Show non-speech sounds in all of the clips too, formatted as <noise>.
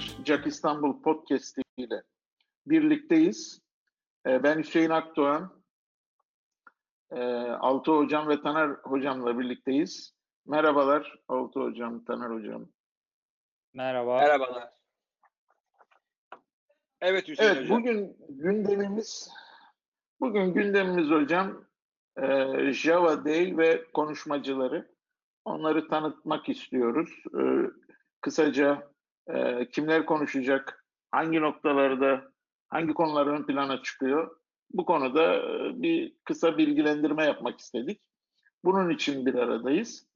bir Jack İstanbul podcast ile birlikteyiz. Ee, ben Hüseyin Akdoğan. Ee, Altı Hocam ve Taner Hocam'la birlikteyiz. Merhabalar Altı Hocam, Taner Hocam. Merhaba. Merhabalar. Evet Hüseyin Evet, Hocam. bugün gündemimiz bugün gündemimiz hocam e, Java Day ve konuşmacıları. Onları tanıtmak istiyoruz. Kısaca e, kimler konuşacak, hangi noktalarda, hangi konular ön plana çıkıyor? Bu konuda e, bir kısa bilgilendirme yapmak istedik. Bunun için bir aradayız.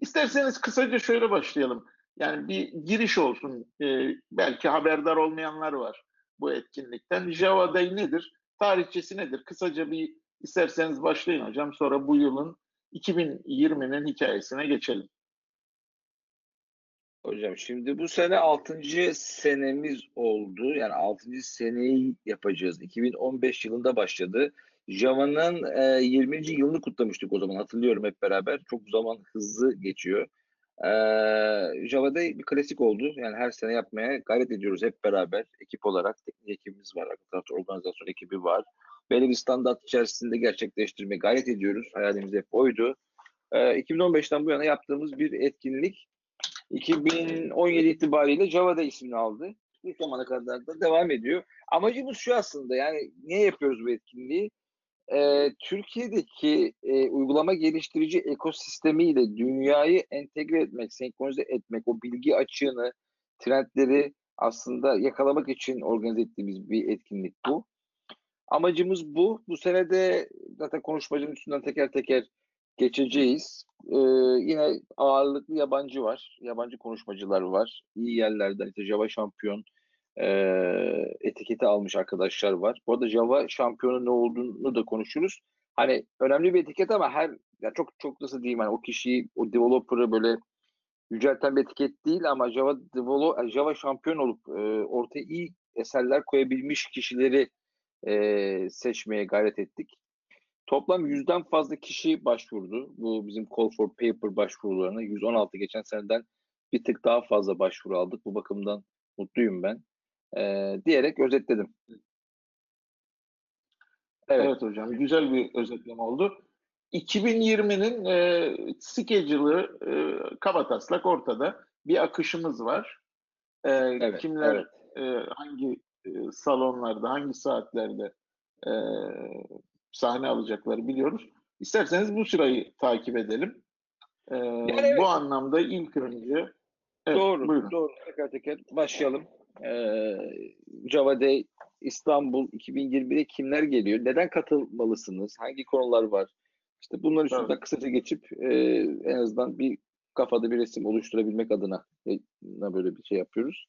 İsterseniz kısaca şöyle başlayalım. Yani bir giriş olsun. E, belki haberdar olmayanlar var bu etkinlikten. Java Day nedir? Tarihçesi nedir? Kısaca bir isterseniz başlayın hocam. Sonra bu yılın 2020'nin hikayesine geçelim. Hocam şimdi bu sene 6. senemiz oldu. Yani 6. seneyi yapacağız. 2015 yılında başladı. Java'nın e, 20. yılını kutlamıştık o zaman hatırlıyorum hep beraber. Çok zaman hızlı geçiyor. E, Java'da bir klasik oldu. Yani her sene yapmaya gayret ediyoruz hep beraber. Ekip olarak teknik ekibimiz var. Tarafta organizasyon ekibi var. Belli bir standart içerisinde gerçekleştirmeye gayret ediyoruz. Hayalimiz hep oydu. E, 2015'ten bu yana yaptığımız bir etkinlik 2017 itibariyle Java'da ismini aldı. Bu zamana kadar da devam ediyor. Amacımız şu aslında yani niye yapıyoruz bu etkinliği? Ee, Türkiye'deki e, uygulama geliştirici ekosistemiyle dünyayı entegre etmek, senkronize etmek, o bilgi açığını, trendleri aslında yakalamak için organize ettiğimiz bir etkinlik bu. Amacımız bu. Bu sene de zaten konuşmacının üstünden teker teker geçeceğiz. Ee, yine ağırlıklı yabancı var. Yabancı konuşmacılar var. İyi yerlerden işte Java şampiyon e, etiketi almış arkadaşlar var. Bu arada Java şampiyonu ne olduğunu da konuşuruz. Hani önemli bir etiket ama her ya çok çok nasıl diyeyim hani o kişiyi o developer'ı böyle yücelten bir etiket değil ama Java develop, Java şampiyon olup e, ortaya iyi eserler koyabilmiş kişileri e, seçmeye gayret ettik. Toplam yüzden fazla kişi başvurdu. Bu bizim Call for Paper başvurularına 116 geçen seneden bir tık daha fazla başvuru aldık. Bu bakımdan mutluyum ben. Ee, diyerek özetledim. Evet. evet hocam güzel bir özetleme oldu. 2020'nin e, schedule'ı e, kabataslak ortada. Bir akışımız var. E, Evet, kimler evet. e, hangi e, salonlarda, hangi saatlerde e, sahne alacakları biliyoruz. İsterseniz bu sırayı takip edelim. Ee, evet. Bu anlamda ilk önce evet, doğru, buyurun. doğru. Teker teker başlayalım. Ee, Java Day İstanbul 2021'e kimler geliyor? Neden katılmalısınız? Hangi konular var? İşte bunların üstünden Tabii. kısaca geçip e, en azından bir kafada bir resim oluşturabilmek adına e, böyle bir şey yapıyoruz.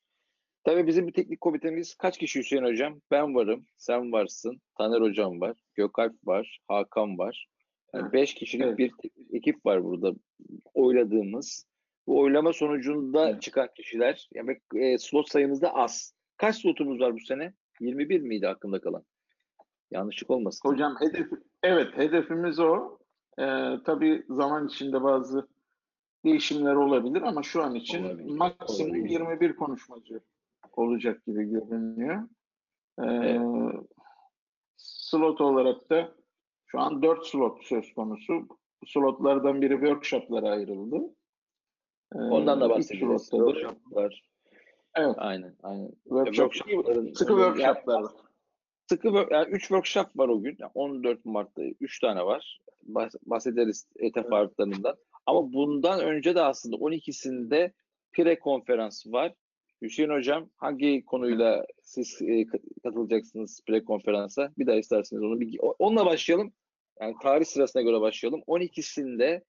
Tabii bizim bir teknik komitemiz kaç kişi Hüseyin Hocam? Ben varım, sen varsın, Taner Hocam var, Gökalp var, Hakan var. Yani beş kişilik Evet. bir ekip var burada oyladığımız. Bu oylama sonucunda Evet. çıkan kişiler, yani e, slot sayımız da az. Kaç slotumuz var bu sene? 21 miydi aklımda kalan? Yanlışlık olmasın. Hocam hedef, evet hedefimiz o. Ee, tabii zaman içinde bazı değişimler olabilir ama şu an için Olabilir, maksimum olabilir. 21 konuşmacı olacak gibi görünüyor. Ee, Evet. Slot olarak da şu an 4 slot söz konusu. Slotlardan biri workshoplara ayrıldı. Ee, Ondan da da- Workshoplar. Evet. Aynen, aynen. Workshop, Workshopların- sıkı workshoplar var. Sıkı yani 3 workshop var o gün. Yani 14 Mart'ta 3 tane var. Bahs- Bahsederiz teferruatlarından. Ama bundan önce de aslında 12'sinde pre konferans var. Hüseyin Hocam hangi konuyla siz e, ka- katılacaksınız pre konferansa? Bir daha isterseniz onu bir onunla başlayalım. Yani tarih sırasına göre başlayalım. 12'sinde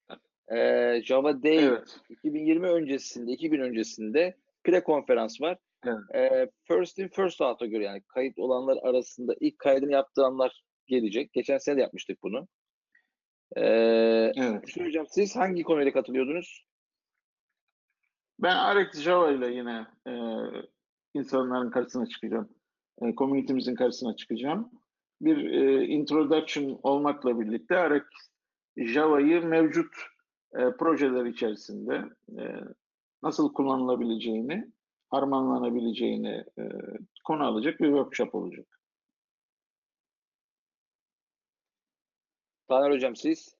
e, Java Day Evet. 2020 öncesinde, iki gün öncesinde pre konferans var. Evet. Ee, first in first out'a göre yani kayıt olanlar arasında ilk kaydını yaptıranlar gelecek. Geçen sene de yapmıştık bunu. Ee, Evet. Hüseyin Hocam siz hangi konuyla katılıyordunuz? Ben Arex Java ile yine e, insanların karşısına çıkacağım. E, community'mizin karşısına çıkacağım. Bir e, introduction olmakla birlikte Arex Java'yı mevcut e, projeler içerisinde e, nasıl kullanılabileceğini, harmanlanabileceğini e, konu alacak bir workshop olacak. Taner Hocam siz?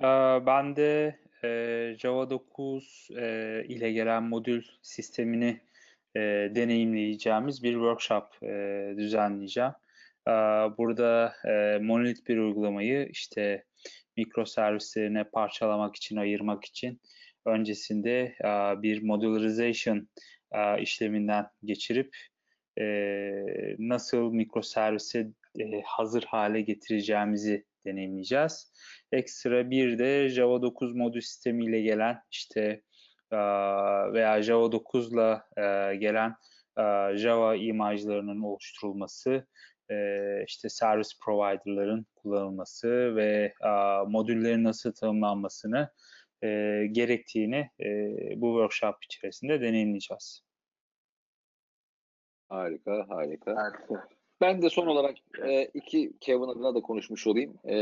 Ee, Ben de e, Java 9 e, ile gelen modül sistemini e, deneyimleyeceğimiz bir workshop e, düzenleyeceğim. Ee, Burada e, monolit bir uygulamayı işte mikroservislerine parçalamak için, ayırmak için öncesinde e, bir modularization e, işleminden geçirip e, nasıl mikroservise e, hazır hale getireceğimizi deneyimleyeceğiz. Ekstra bir de Java 9 modül sistemiyle gelen işte veya Java 9'la e, gelen Java imajlarının oluşturulması, işte service provider'ların kullanılması ve modüllerin nasıl tanımlanmasını gerektiğini bu workshop içerisinde deneyimleyeceğiz. Harika, harika. Harika. Ben de son olarak e, iki Kevin adına da konuşmuş olayım. E,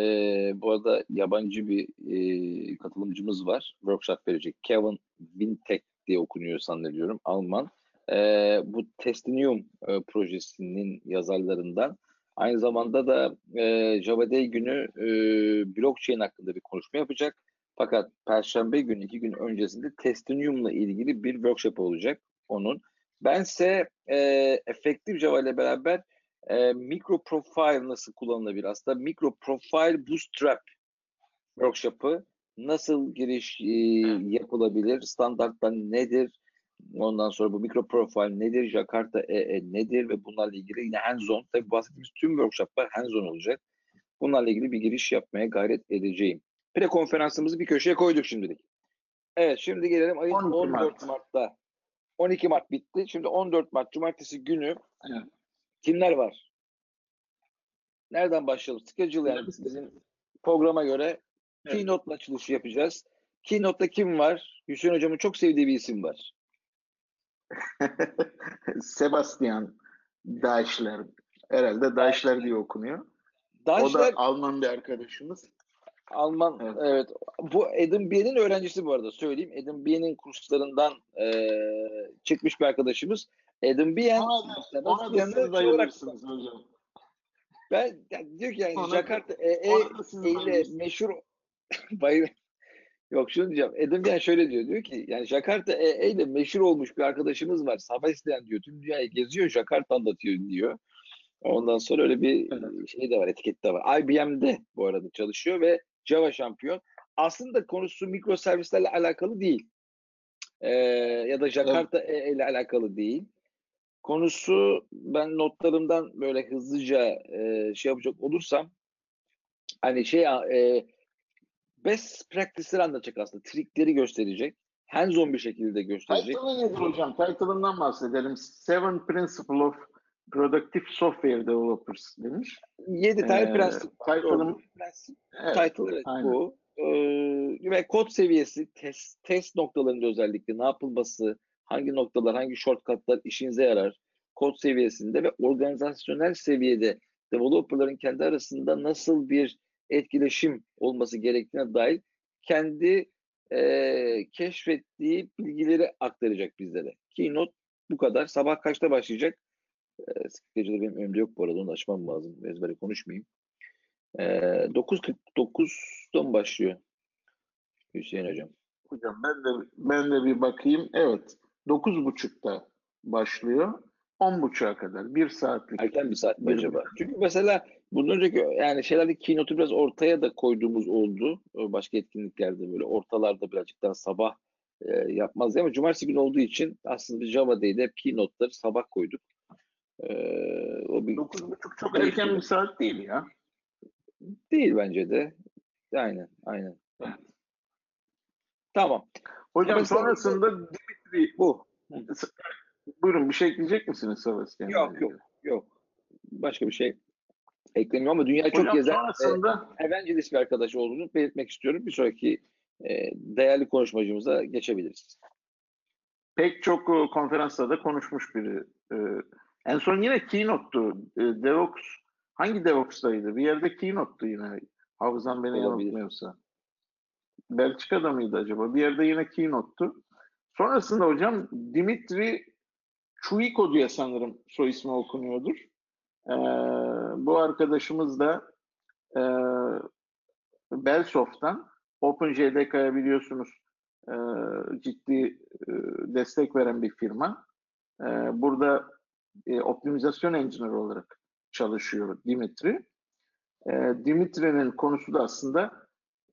bu arada yabancı bir e, katılımcımız var. Workshop verecek. Kevin Wintek diye okunuyor zannediyorum. Alman. E, bu Testinium e, projesinin yazarlarından. Aynı zamanda da e, Java Day günü e, blockchain hakkında bir konuşma yapacak. Fakat Perşembe günü iki gün öncesinde Testinium'la ilgili bir workshop olacak onun. Bense e, efektif Java ile beraber e, micro profile nasıl kullanılabilir? Aslında micro profile bootstrap workshop'ı nasıl giriş e, yapılabilir? Standartlar nedir? Ondan sonra bu micro profile nedir? Jakarta EE nedir? Ve bunlarla ilgili yine hands-on. Tabii bahsettiğimiz tüm workshoplar hands-on olacak. Bunlarla ilgili bir giriş yapmaya gayret edeceğim. Pre konferansımızı bir köşeye koyduk şimdilik. Evet şimdi gelelim ayın 12 14 Mart. Mart'ta. 12 Mart bitti. Şimdi 14 Mart Cumartesi günü Evet. Kimler var? Nereden başlayalım? Schedule yani bizim programa göre Evet. Keynote'la açılışı yapacağız. Keynote'da kim var? Hüseyin Hocam'ın çok sevdiği bir isim var. <laughs> Sebastian Deichler. Herhalde Deichler diye okunuyor. O da Alman bir arkadaşımız. Alman Evet. evet. Bu Adam Bie'nin öğrencisi bu arada söyleyeyim. Adam Bie'nin kurslarından eee, çıkmış bir arkadaşımız. Adam Bien Ona da, Sebastian'ı ona da siz şey bayılırsınız hocam. ben yani diyor ki yani Ona Jakarta Ona da siz ile meşhur <laughs> bayıl Yok şunu diyeceğim. Adam Bien şöyle diyor. Diyor ki yani Jakarta EE ile meşhur olmuş bir arkadaşımız var. Sabah isteyen diyor. Tüm dünyayı geziyor. Jakarta anlatıyor diyor. Ondan sonra öyle bir şey de var. Etiket de var. IBM'de bu arada çalışıyor ve Java şampiyon. Aslında konusu mikroservislerle alakalı değil. Ee, ya da Jakarta EE ile alakalı değil. Konusu ben notlarımdan böyle hızlıca e, şey yapacak olursam hani şey e, best practice'leri anlatacak aslında. Trikleri gösterecek. Hands-on bir şekilde gösterecek. Title'ı nedir hocam? Title'ından bahsedelim. Seven Principle of Productive Software Developers demiş. 7 tane Ee, prensip. Prensip. Evet, Title evet, aynen. bu. Ee, ve kod seviyesi, test, test noktalarında özellikle ne yapılması, hangi noktalar, hangi shortcutlar işinize yarar, kod seviyesinde ve organizasyonel seviyede developerların kendi arasında nasıl bir etkileşim olması gerektiğine dair kendi e, keşfettiği bilgileri aktaracak bizlere. Keynote bu kadar. Sabah kaçta başlayacak? E, benim önümde yok bu arada. Onu açmam lazım. Ezbere konuşmayayım. E, 9.49'da mı başlıyor? Hüseyin Hocam. Hocam ben de ben de bir bakayım. Evet. 9.30'da başlıyor. 10.30'a kadar. Bir saatlik. Erken bir saat mi Bir acaba? Çünkü mesela bundan önceki yani şeylerde keynote'u biraz ortaya da koyduğumuz oldu. Başka etkinliklerde böyle ortalarda birazcık daha sabah e, yapmaz diye ama cumartesi günü olduğu için aslında bir Java Day'de hep keynote'ları sabah koyduk. Ee, o bir 9.30 çok erken bir saat değil ya. değil bence de. Aynen, aynen. Tamam. Hocam Mesela- sonrasında Dimitri Bu. Buyurun bir şey ekleyecek misiniz Sebastian? Yok, yok. Yok. Başka bir şey eklemiyorum ama dünyayı çok Hocam gezen e, sonrasında evangelist bir arkadaş olduğunu belirtmek istiyorum. Bir sonraki e, değerli konuşmacımıza geçebiliriz. pek çok e, konferansta da konuşmuş biri. E, en son yine Keynote'tu. E, DevOps hangi DevOps'taydı? Bir yerde Keynote'tu yine. Hafızam beni yanıltmıyorsa. Belçika'da mıydı acaba? Bir yerde yine Keynote'tu. Sonrasında hocam Dimitri Chuiko diye sanırım soy ismi okunuyordur. Ee, bu arkadaşımız da e, Belsoft'tan OpenJDK'ya biliyorsunuz e, ciddi e, destek veren bir firma. E, burada e, optimizasyon engineer olarak çalışıyor Dimitri. E, Dimitri'nin konusu da aslında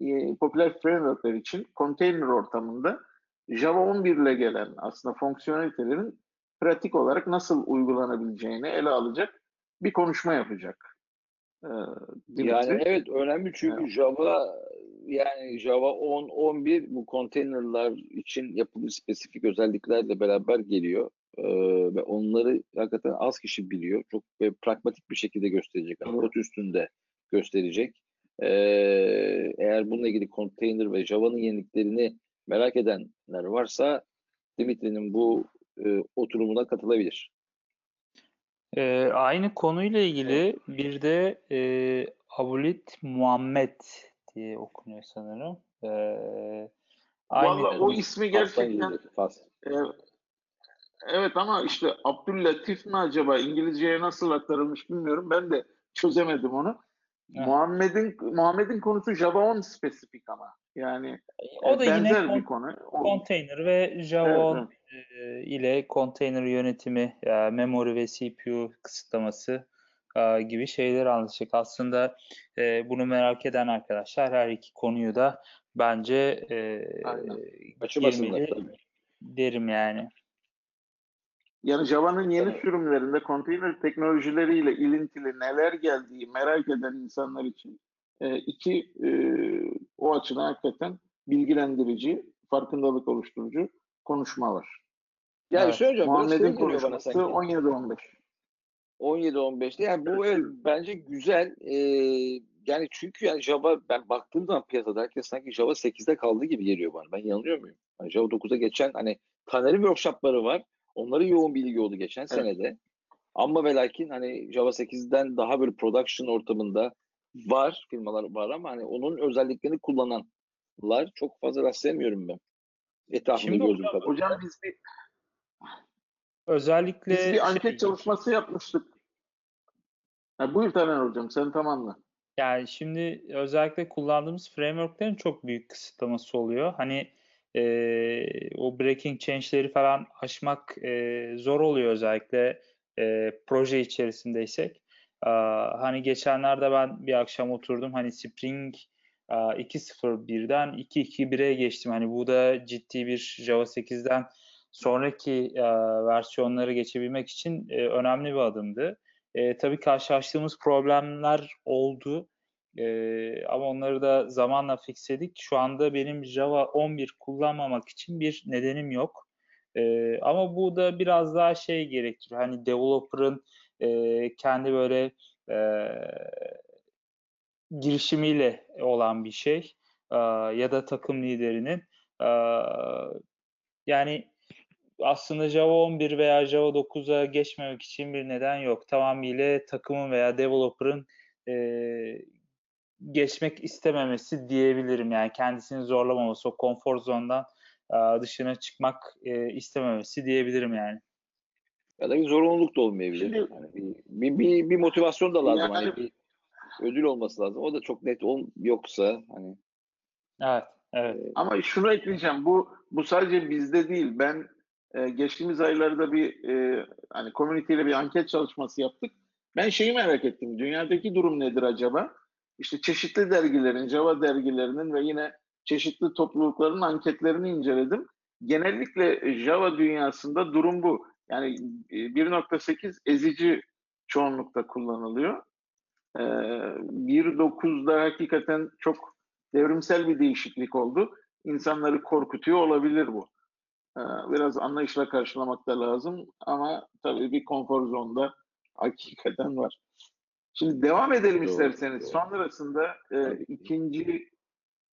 e, popüler frameworkler için container ortamında Java 11 ile gelen aslında fonksiyonelitelerin pratik olarak nasıl uygulanabileceğini ele alacak bir konuşma yapacak. E, Dimitri. Yani evet önemli çünkü Evet. Java yani Java 10, 11 bu containerlar için yapılmış spesifik özelliklerle beraber geliyor. Ee, ve onları hakikaten az kişi biliyor. Çok ve pragmatik bir şekilde gösterecek. Evet. kod üstünde gösterecek. Ee, eğer bununla ilgili container ve Java'nın yeniliklerini merak edenler varsa Dimitri'nin bu e, oturumuna katılabilir. Ee, aynı konuyla ilgili bir de e, Abulit Muhammed diye okunuyor sanırım. Ee, aynı Vallahi o ismi gerçekten e, evet ama işte Abdüllatif mi acaba İngilizceye nasıl aktarılmış bilmiyorum. Ben de çözemedim onu. Evet. Muhammed'in Muhammed'in konusu Java 10 spesifik ama. Yani o da e, yine benzer kon- bir konu. Container ve Java Evet, 10 e, ile container yönetimi, memory ve CPU kısıtlaması gibi şeyler anlatacak. Aslında bunu merak eden arkadaşlar her iki konuyu da bence girmeli derim yani. Yani Java'nın yeni Evet. sürümlerinde konteyner teknolojileriyle ilintili neler geldiği merak eden insanlar için iki o açıdan hakikaten bilgilendirici, farkındalık oluşturucu konuşma var. Yani Evet. şöyle hocam şey Muhammed'in konuşması sanki. 17-15. 17-15'te yani bu evet, bence güzel. Ee, yani çünkü yani Java ben baktığım zaman piyasada herkes sanki Java 8'de kaldı gibi geliyor bana. Ben yanılıyor muyum? Hani Java 9'a geçen hani Taner'in workshopları var. Onların yoğun bilgi oldu geçen senede. Ama ve lakin hani Java 8'den daha böyle production ortamında var firmalar var ama hani onun özelliklerini kullananlar çok fazla rastlayamıyorum ben. Etrafımda Şimdi gördüğüm kadarıyla. Hocam biz bir, Özellikle biz bir anket şey- çalışması yapmıştık. Ha, buyur Taner Hocam sen tamamla. Yani şimdi özellikle kullandığımız frameworklerin çok büyük kısıtlaması oluyor. Hani e, o breaking change'leri falan aşmak e, zor oluyor özellikle e, proje içerisindeysek. Aa, hani geçenlerde ben bir akşam oturdum hani Spring aa, 2.0.1'den 2.2.1'e geçtim. Hani bu da ciddi bir Java 8'den sonraki aa, versiyonları geçebilmek için e, önemli bir adımdı. E, tabii karşılaştığımız problemler oldu. E, ama onları da zamanla fixledik. Şu anda benim Java 11 kullanmamak için bir nedenim yok. E, ama bu da biraz daha şey gerektiriyor. Hani developer'ın e, kendi böyle e, girişimiyle olan bir şey. E, ya da takım liderinin. E, yani aslında Java 11 veya Java 9'a geçmemek için bir neden yok. Tamamıyla takımın veya developer'ın e, geçmek istememesi diyebilirim. Yani kendisini zorlamaması, o konfor zondan e, dışına çıkmak e, istememesi diyebilirim yani. Ya da bir zorunluluk da olmayabilir. Şimdi- Yani bir, bir, bir, bir motivasyon da lazım. Yani- Hani bir ödül olması lazım. O da çok net ol, yoksa hani Evet, evet. Ama şunu ekleyeceğim. Bu bu sadece bizde değil. Ben e, geçtiğimiz aylarda bir e, hani community ile bir anket çalışması yaptık. Ben şeyi merak ettim. Dünyadaki durum nedir acaba? İşte çeşitli dergilerin, Java dergilerinin ve yine çeşitli toplulukların anketlerini inceledim. Genellikle Java dünyasında durum bu. Yani e, 1.8 ezici çoğunlukta kullanılıyor. E, 1.9'da hakikaten çok devrimsel bir değişiklik oldu. İnsanları korkutuyor olabilir bu. Ee, Biraz anlayışla karşılamak da lazım ama tabii bir konfor zonda hakikaten var. Şimdi devam edelim Doğru, isterseniz. doğru. Sonrasında e, ikinci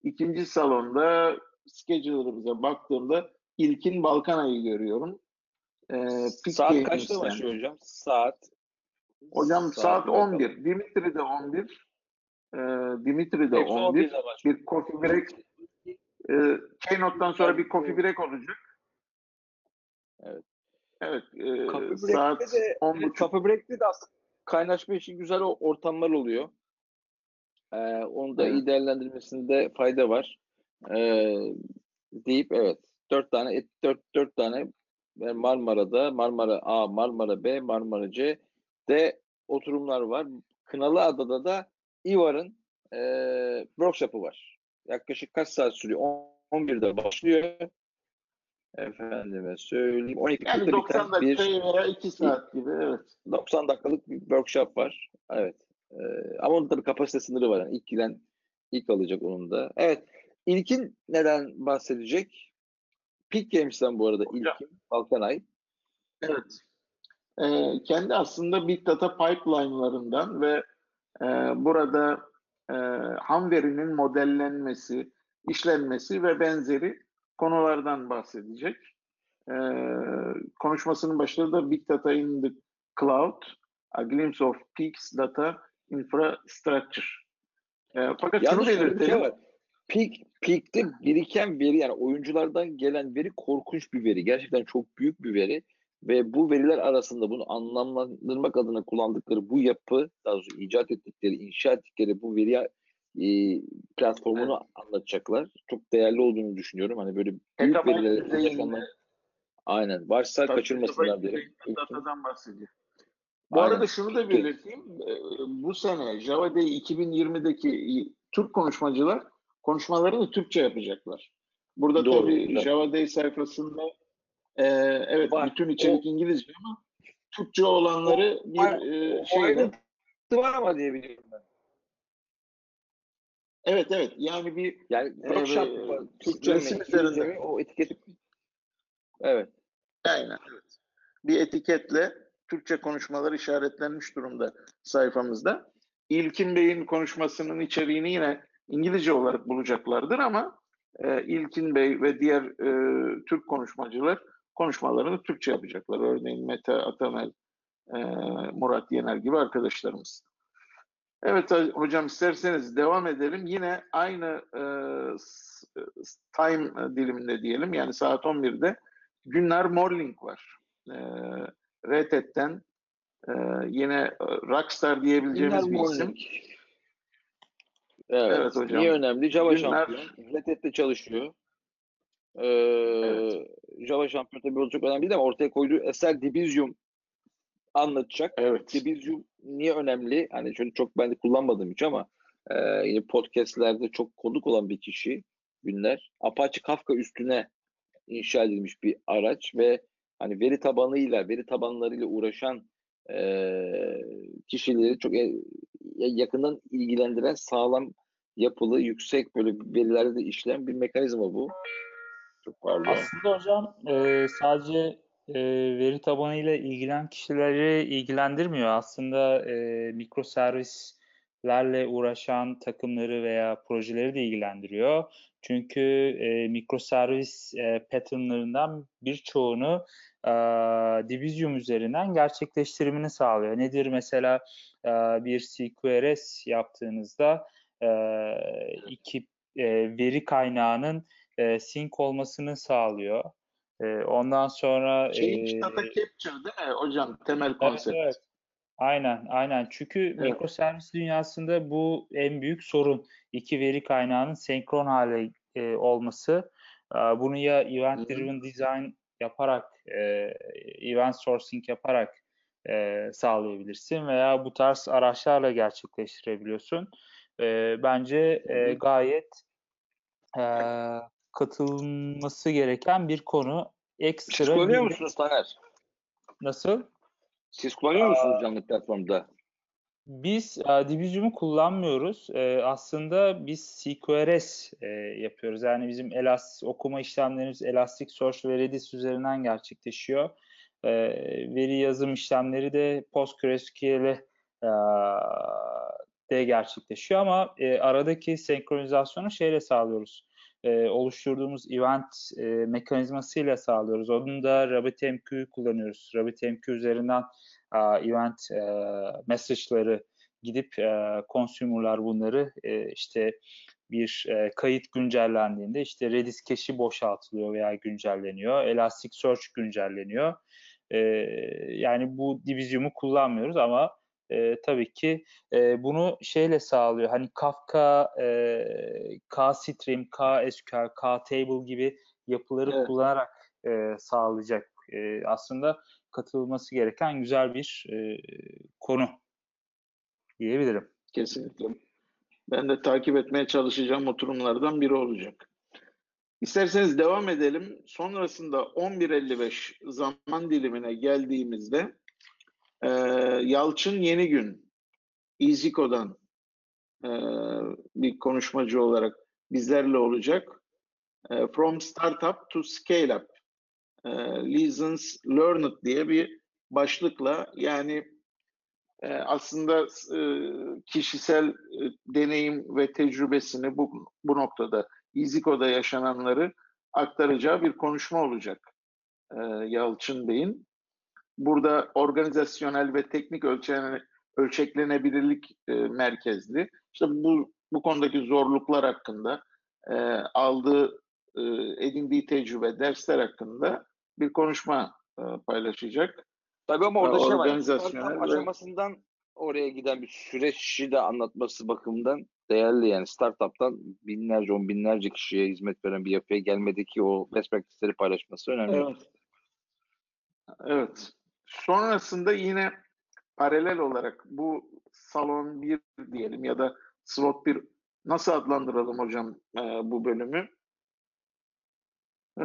ikinci salonda schedule'ımıza baktığımda ilkin Balkan ayı görüyorum. Peak saat kaçta başlıyor hocam? Saat Hocam saat, bakalım. 11. Dimitri de 11. Ee, Dimitri de Hepsi 11. 11'de başlıyor. Bir coffee break e, Keynote'dan sonra bir coffee break olacak. Evet. Evet. E, saat de, 10.30. Coffee Break'te de aslında kaynaşma için güzel o ortamlar oluyor. Ee, onu da Evet. iyi değerlendirmesinde fayda var. Ee, deyip evet dört tane et- dört dört tane e, Marmara'da Marmara A, Marmara B, Marmara C de oturumlar var. Kınalı Adada da İvar'ın e, workshop'ı var. Yaklaşık kaç saat sürüyor? On- 11'de başlıyor. Efendime söyleyeyim. 12 Yani 90 bir dakika veya 2 saat gibi evet. 90 dakikalık bir workshop var. Evet. Ee, ama onun tabii kapasite sınırı var. Yani ilk giren ilk alacak onun da. Evet. İlkin neden bahsedecek? Peak Games'ten bu arada ilkin. Balkanay. Evet. Ee, kendi aslında Big Data pipeline'larından ve e, burada e, ham verinin modellenmesi, işlenmesi ve benzeri konulardan bahsedecek. Ee, konuşmasının başında da Big Data in the Cloud, A Glimpse of Peaks Data Infrastructure. Ee, fakat şunu Yalnız şey belirtelim. var. Peak, Peak'te biriken veri yani oyunculardan gelen veri korkunç bir veri. Gerçekten çok büyük bir veri. Ve bu veriler arasında bunu anlamlandırmak adına kullandıkları bu yapı, daha doğrusu icat ettikleri, inşa ettikleri bu veri e, platformunu anlatacaklar. Çok değerli olduğunu düşünüyorum. Hani böyle büyük Petabyte veriler düzeyinde- yaşanmak. Aynen. Varsayıl Tabii, kaçırmasınlar düzeyinde datadan bahsediyor. Bu Aynen. arada şunu da belirteyim. Ee, Bu sene Java Day 2020'deki Türk konuşmacılar konuşmalarını Türkçe yapacaklar. Burada Doğru, tabii güzel. Java Day sayfasında e, evet Var. bütün içerik İngilizce ama Türkçe olanları bir Var. e, O ayrıntı var ama diye biliyorum ben. Evet evet yani bir Yani workshop ve- var. Türkçe mi, resim İngilizce üzerinde. mi o etiketi. Evet. Aynen. Evet. Bir etiketle Türkçe konuşmalar işaretlenmiş durumda sayfamızda. İlkin Bey'in konuşmasının içeriğini yine İngilizce olarak bulacaklardır ama e, İlkin Bey ve diğer e, Türk konuşmacılar konuşmalarını Türkçe yapacaklar. Örneğin Mete Atamel, e, Murat Yener gibi arkadaşlarımız. Evet hocam isterseniz devam edelim. Yine aynı e, time diliminde diyelim yani saat 11'de Günler Morling var. E, Red Hat'ten e, yine e, Rockstar diyebileceğimiz Günler bir isim. Morning. Evet. Evet hocam. Niye önemli? Java Günler- şampiyon. Red Hat'te çalışıyor. Ee, Java şampiyon tabii çok önemli değil ama ortaya koyduğu eser Dibizium anlatacak. Evet. Dibizium niye önemli? Hani şöyle çok ben de kullanmadım hiç ama e, yine podcastlerde çok konuk olan bir kişi Günler. Apache Kafka üstüne inşa edilmiş bir araç ve hani veri tabanıyla, veri tabanlarıyla uğraşan e, kişileri çok e, yakından ilgilendiren sağlam yapılı, yüksek böyle verilerde de işleyen bir mekanizma bu. Çok pardon. Aslında hocam e, sadece e, veri tabanıyla ilgilen kişileri ilgilendirmiyor. Aslında e, mikroservislerle uğraşan takımları veya projeleri de ilgilendiriyor. Çünkü e, mikroservis e, patternlarından birçoğunu e, Division üzerinden gerçekleştirimini sağlıyor. Nedir mesela e, bir CQRS yaptığınızda e, iki e, veri kaynağının e, sync olmasını sağlıyor. E, ondan sonra Change e, Data Capture değil mi hocam? Temel evet, konsept. evet. Aynen, aynen. Çünkü mikroservis dünyasında bu en büyük sorun. İki veri kaynağının senkron hale e, olması. E, bunu ya event driven design yaparak, e, event sourcing yaparak e, sağlayabilirsin veya bu tarz araçlarla gerçekleştirebiliyorsun. E, bence e, gayet e, katılması gereken bir konu. Ekstra Siz kullanıyor bir- musunuz Taner? Nasıl? Siz kullanıyor musunuz canlı platformda? Biz e, Division'u kullanmıyoruz. E, aslında biz CQRS e, yapıyoruz. Yani bizim elastik okuma işlemlerimiz Elasticsearch ve Redis üzerinden gerçekleşiyor. E, veri yazım işlemleri de PostgreSQL'e e, de gerçekleşiyor ama e, aradaki senkronizasyonu şeyle sağlıyoruz. E, oluşturduğumuz event e, mekanizmasıyla sağlıyoruz. Onun da RabbitMQ'yu kullanıyoruz. RabbitMQ üzerinden e, event e, message'ları gidip e, consumer'lar bunları e, işte bir e, kayıt güncellendiğinde işte Redis cache'i boşaltılıyor veya güncelleniyor. Elasticsearch güncelleniyor. E, yani bu divizyumu kullanmıyoruz ama e, tabii ki e, bunu şeyle sağlıyor. Hani Kafka, e, KStream, KSQL, KTable gibi yapıları Evet. kullanarak e, sağlayacak. E, aslında katılması gereken güzel bir e, konu diyebilirim. Kesinlikle. Ben de takip etmeye çalışacağım oturumlardan biri olacak. İsterseniz devam edelim. Sonrasında 11.55 zaman dilimine geldiğimizde e, Yalçın Yeni Gün EasyCo'dan e, bir konuşmacı olarak bizlerle olacak. E, From Startup to Scale Up e, Lessons Learned diye bir başlıkla yani e, aslında e, kişisel e, deneyim ve tecrübesini bu, bu noktada İziko'da yaşananları aktaracağı bir konuşma olacak e, Yalçın Bey'in. Burada organizasyonel ve teknik ölçene, ölçeklenebilirlik e, merkezli. İşte bu bu konudaki zorluklar hakkında e, aldığı e, edindiği tecrübe, dersler hakkında bir konuşma e, paylaşacak. Tabii ama orada Ha, şey var. organizasyonel ve- aşamasından oraya giden bir süreci de anlatması bakımından değerli yani startup'tan binlerce on binlerce kişiye hizmet veren bir yapıya gelmedeki o best practice'leri paylaşması önemli. Evet. Evet. Sonrasında yine paralel olarak bu salon 1 diyelim ya da slot 1 nasıl adlandıralım hocam e, bu bölümü? E,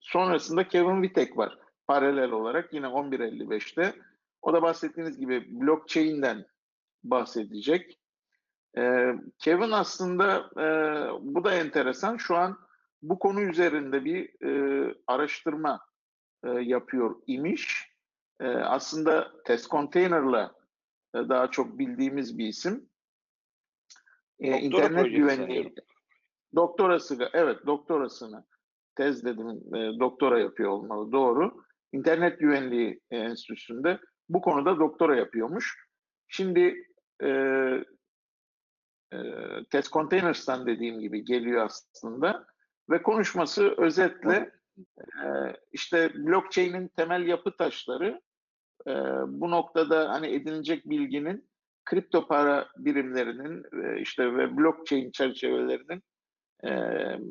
sonrasında Kevin Vitek var paralel olarak yine 11.55'te. O da bahsettiğiniz gibi blockchain'den bahsedecek. E, Kevin aslında e, bu da enteresan. Şu an bu konu üzerinde bir e, araştırma e, yapıyor imiş. E, aslında test container'la e, daha çok bildiğimiz bir isim. E, Doktora internet güvenliği sanıyorum. doktorası evet doktorasını tez dedim e, doktora yapıyor olmalı doğru. İnternet Güvenliği Enstitüsü'nde bu konuda doktora yapıyormuş. Şimdi e, e, Test Containers'tan dediğim gibi geliyor aslında ve konuşması özetle işte blockchain'in temel yapı taşları bu noktada hani edinilecek bilginin kripto para birimlerinin işte ve blockchain çerçevelerinin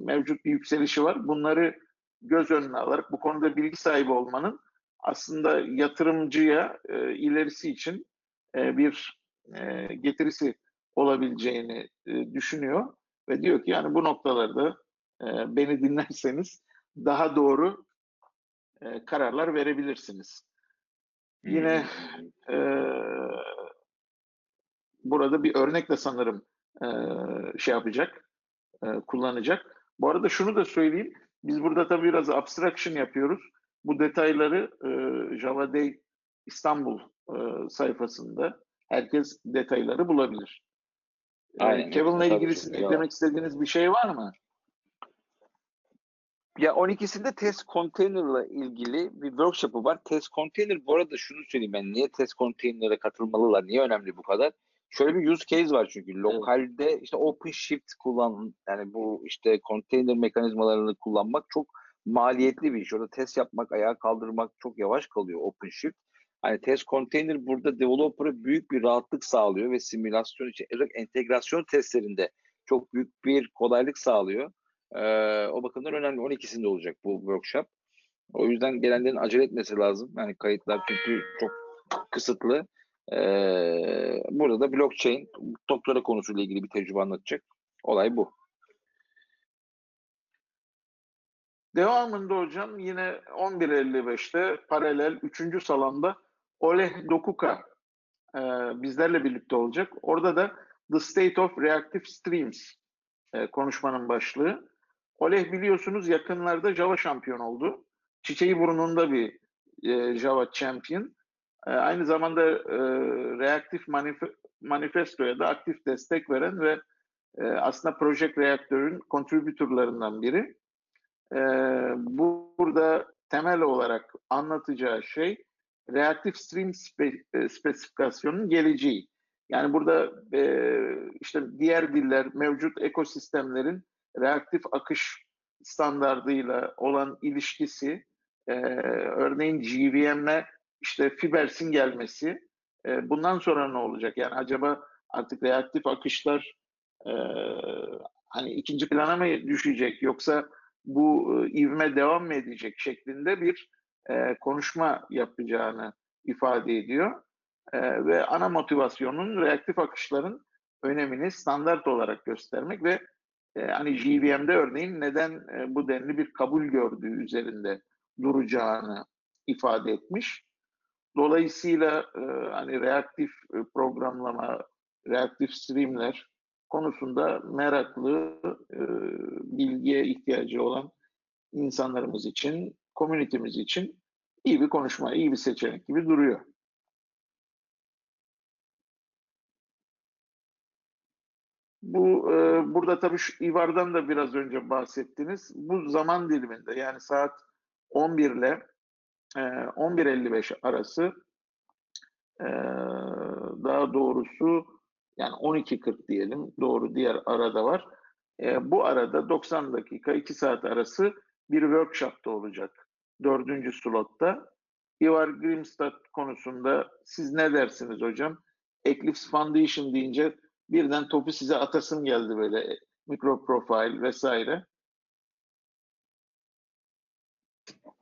mevcut bir yükselişi var. Bunları göz önüne alarak bu konuda bilgi sahibi olmanın aslında yatırımcıya ilerisi için bir getirisi olabileceğini düşünüyor ve diyor ki yani bu noktalarda beni dinlerseniz daha doğru e, kararlar verebilirsiniz. Yine e, burada bir örnekle sanırım e, şey yapacak, e, kullanacak. Bu arada şunu da söyleyeyim, biz burada tabii biraz abstraction yapıyoruz. Bu detayları e, Java Day İstanbul e, sayfasında herkes detayları bulabilir. E, Aynen. Kevin'la ilgili eklemek istediğiniz bir şey var mı? Ya 12'sinde test container'la ilgili bir workshop'ı var. Test container bu arada şunu söyleyeyim ben niye test container'e katılmalılar? Niye önemli bu kadar? Şöyle bir use case var çünkü lokalde işte OpenShift kullan yani bu işte container mekanizmalarını kullanmak çok maliyetli bir iş. Orada test yapmak, ayağa kaldırmak çok yavaş kalıyor OpenShift. Hani test container burada developer'a büyük bir rahatlık sağlıyor ve simülasyon için entegrasyon testlerinde çok büyük bir kolaylık sağlıyor. Ee, o bakımdan önemli. 12'sinde olacak bu workshop. O yüzden gelenlerin acele etmesi lazım. Yani kayıtlar çünkü çok kısıtlı. Ee, burada da blockchain doktora konusuyla ilgili bir tecrübe anlatacak. Olay bu. Devamında hocam yine 11.55'te paralel 3. salonda Oleh Dokuka e, bizlerle birlikte olacak. Orada da The State of Reactive Streams e, konuşmanın başlığı. Oleh biliyorsunuz yakınlarda Java şampiyon oldu. Çiçeği burnunda bir e, Java champion. E, aynı zamanda e, Reactive Manif- Manifesto'ya da aktif destek veren ve e, aslında Project Reactor'ın contributorlarından biri. E, bu burada temel olarak anlatacağı şey Reactive Stream spe, e, spesifikasyonunun geleceği. Yani burada e, işte diğer diller, mevcut ekosistemlerin reaktif akış standardıyla olan ilişkisi, e, örneğin GVM'le işte Fibers'in gelmesi, e, bundan sonra ne olacak? Yani acaba artık reaktif akışlar e, hani ikinci plana mı düşecek yoksa bu e, ivme devam mı edecek şeklinde bir e, konuşma yapacağını ifade ediyor. E, ve ana motivasyonun reaktif akışların önemini standart olarak göstermek ve hani JVM'de örneğin neden e, bu denli bir kabul gördüğü üzerinde duracağını ifade etmiş. Dolayısıyla e, hani reaktif e, programlama, reaktif streamler konusunda meraklı, e, bilgiye ihtiyacı olan insanlarımız için, komünitemiz için iyi bir konuşma, iyi bir seçenek gibi duruyor. Bu e, burada tabii şu İvar'dan da biraz önce bahsettiniz. Bu zaman diliminde yani saat 11 ile e, 11.55 arası e, daha doğrusu yani 12.40 diyelim doğru diğer arada var. E, bu arada 90 dakika 2 saat arası bir workshop da olacak. Dördüncü slotta. Ivar Grimstad konusunda siz ne dersiniz hocam? Eclipse Foundation deyince birden topu size atasım geldi böyle mikro profil vesaire.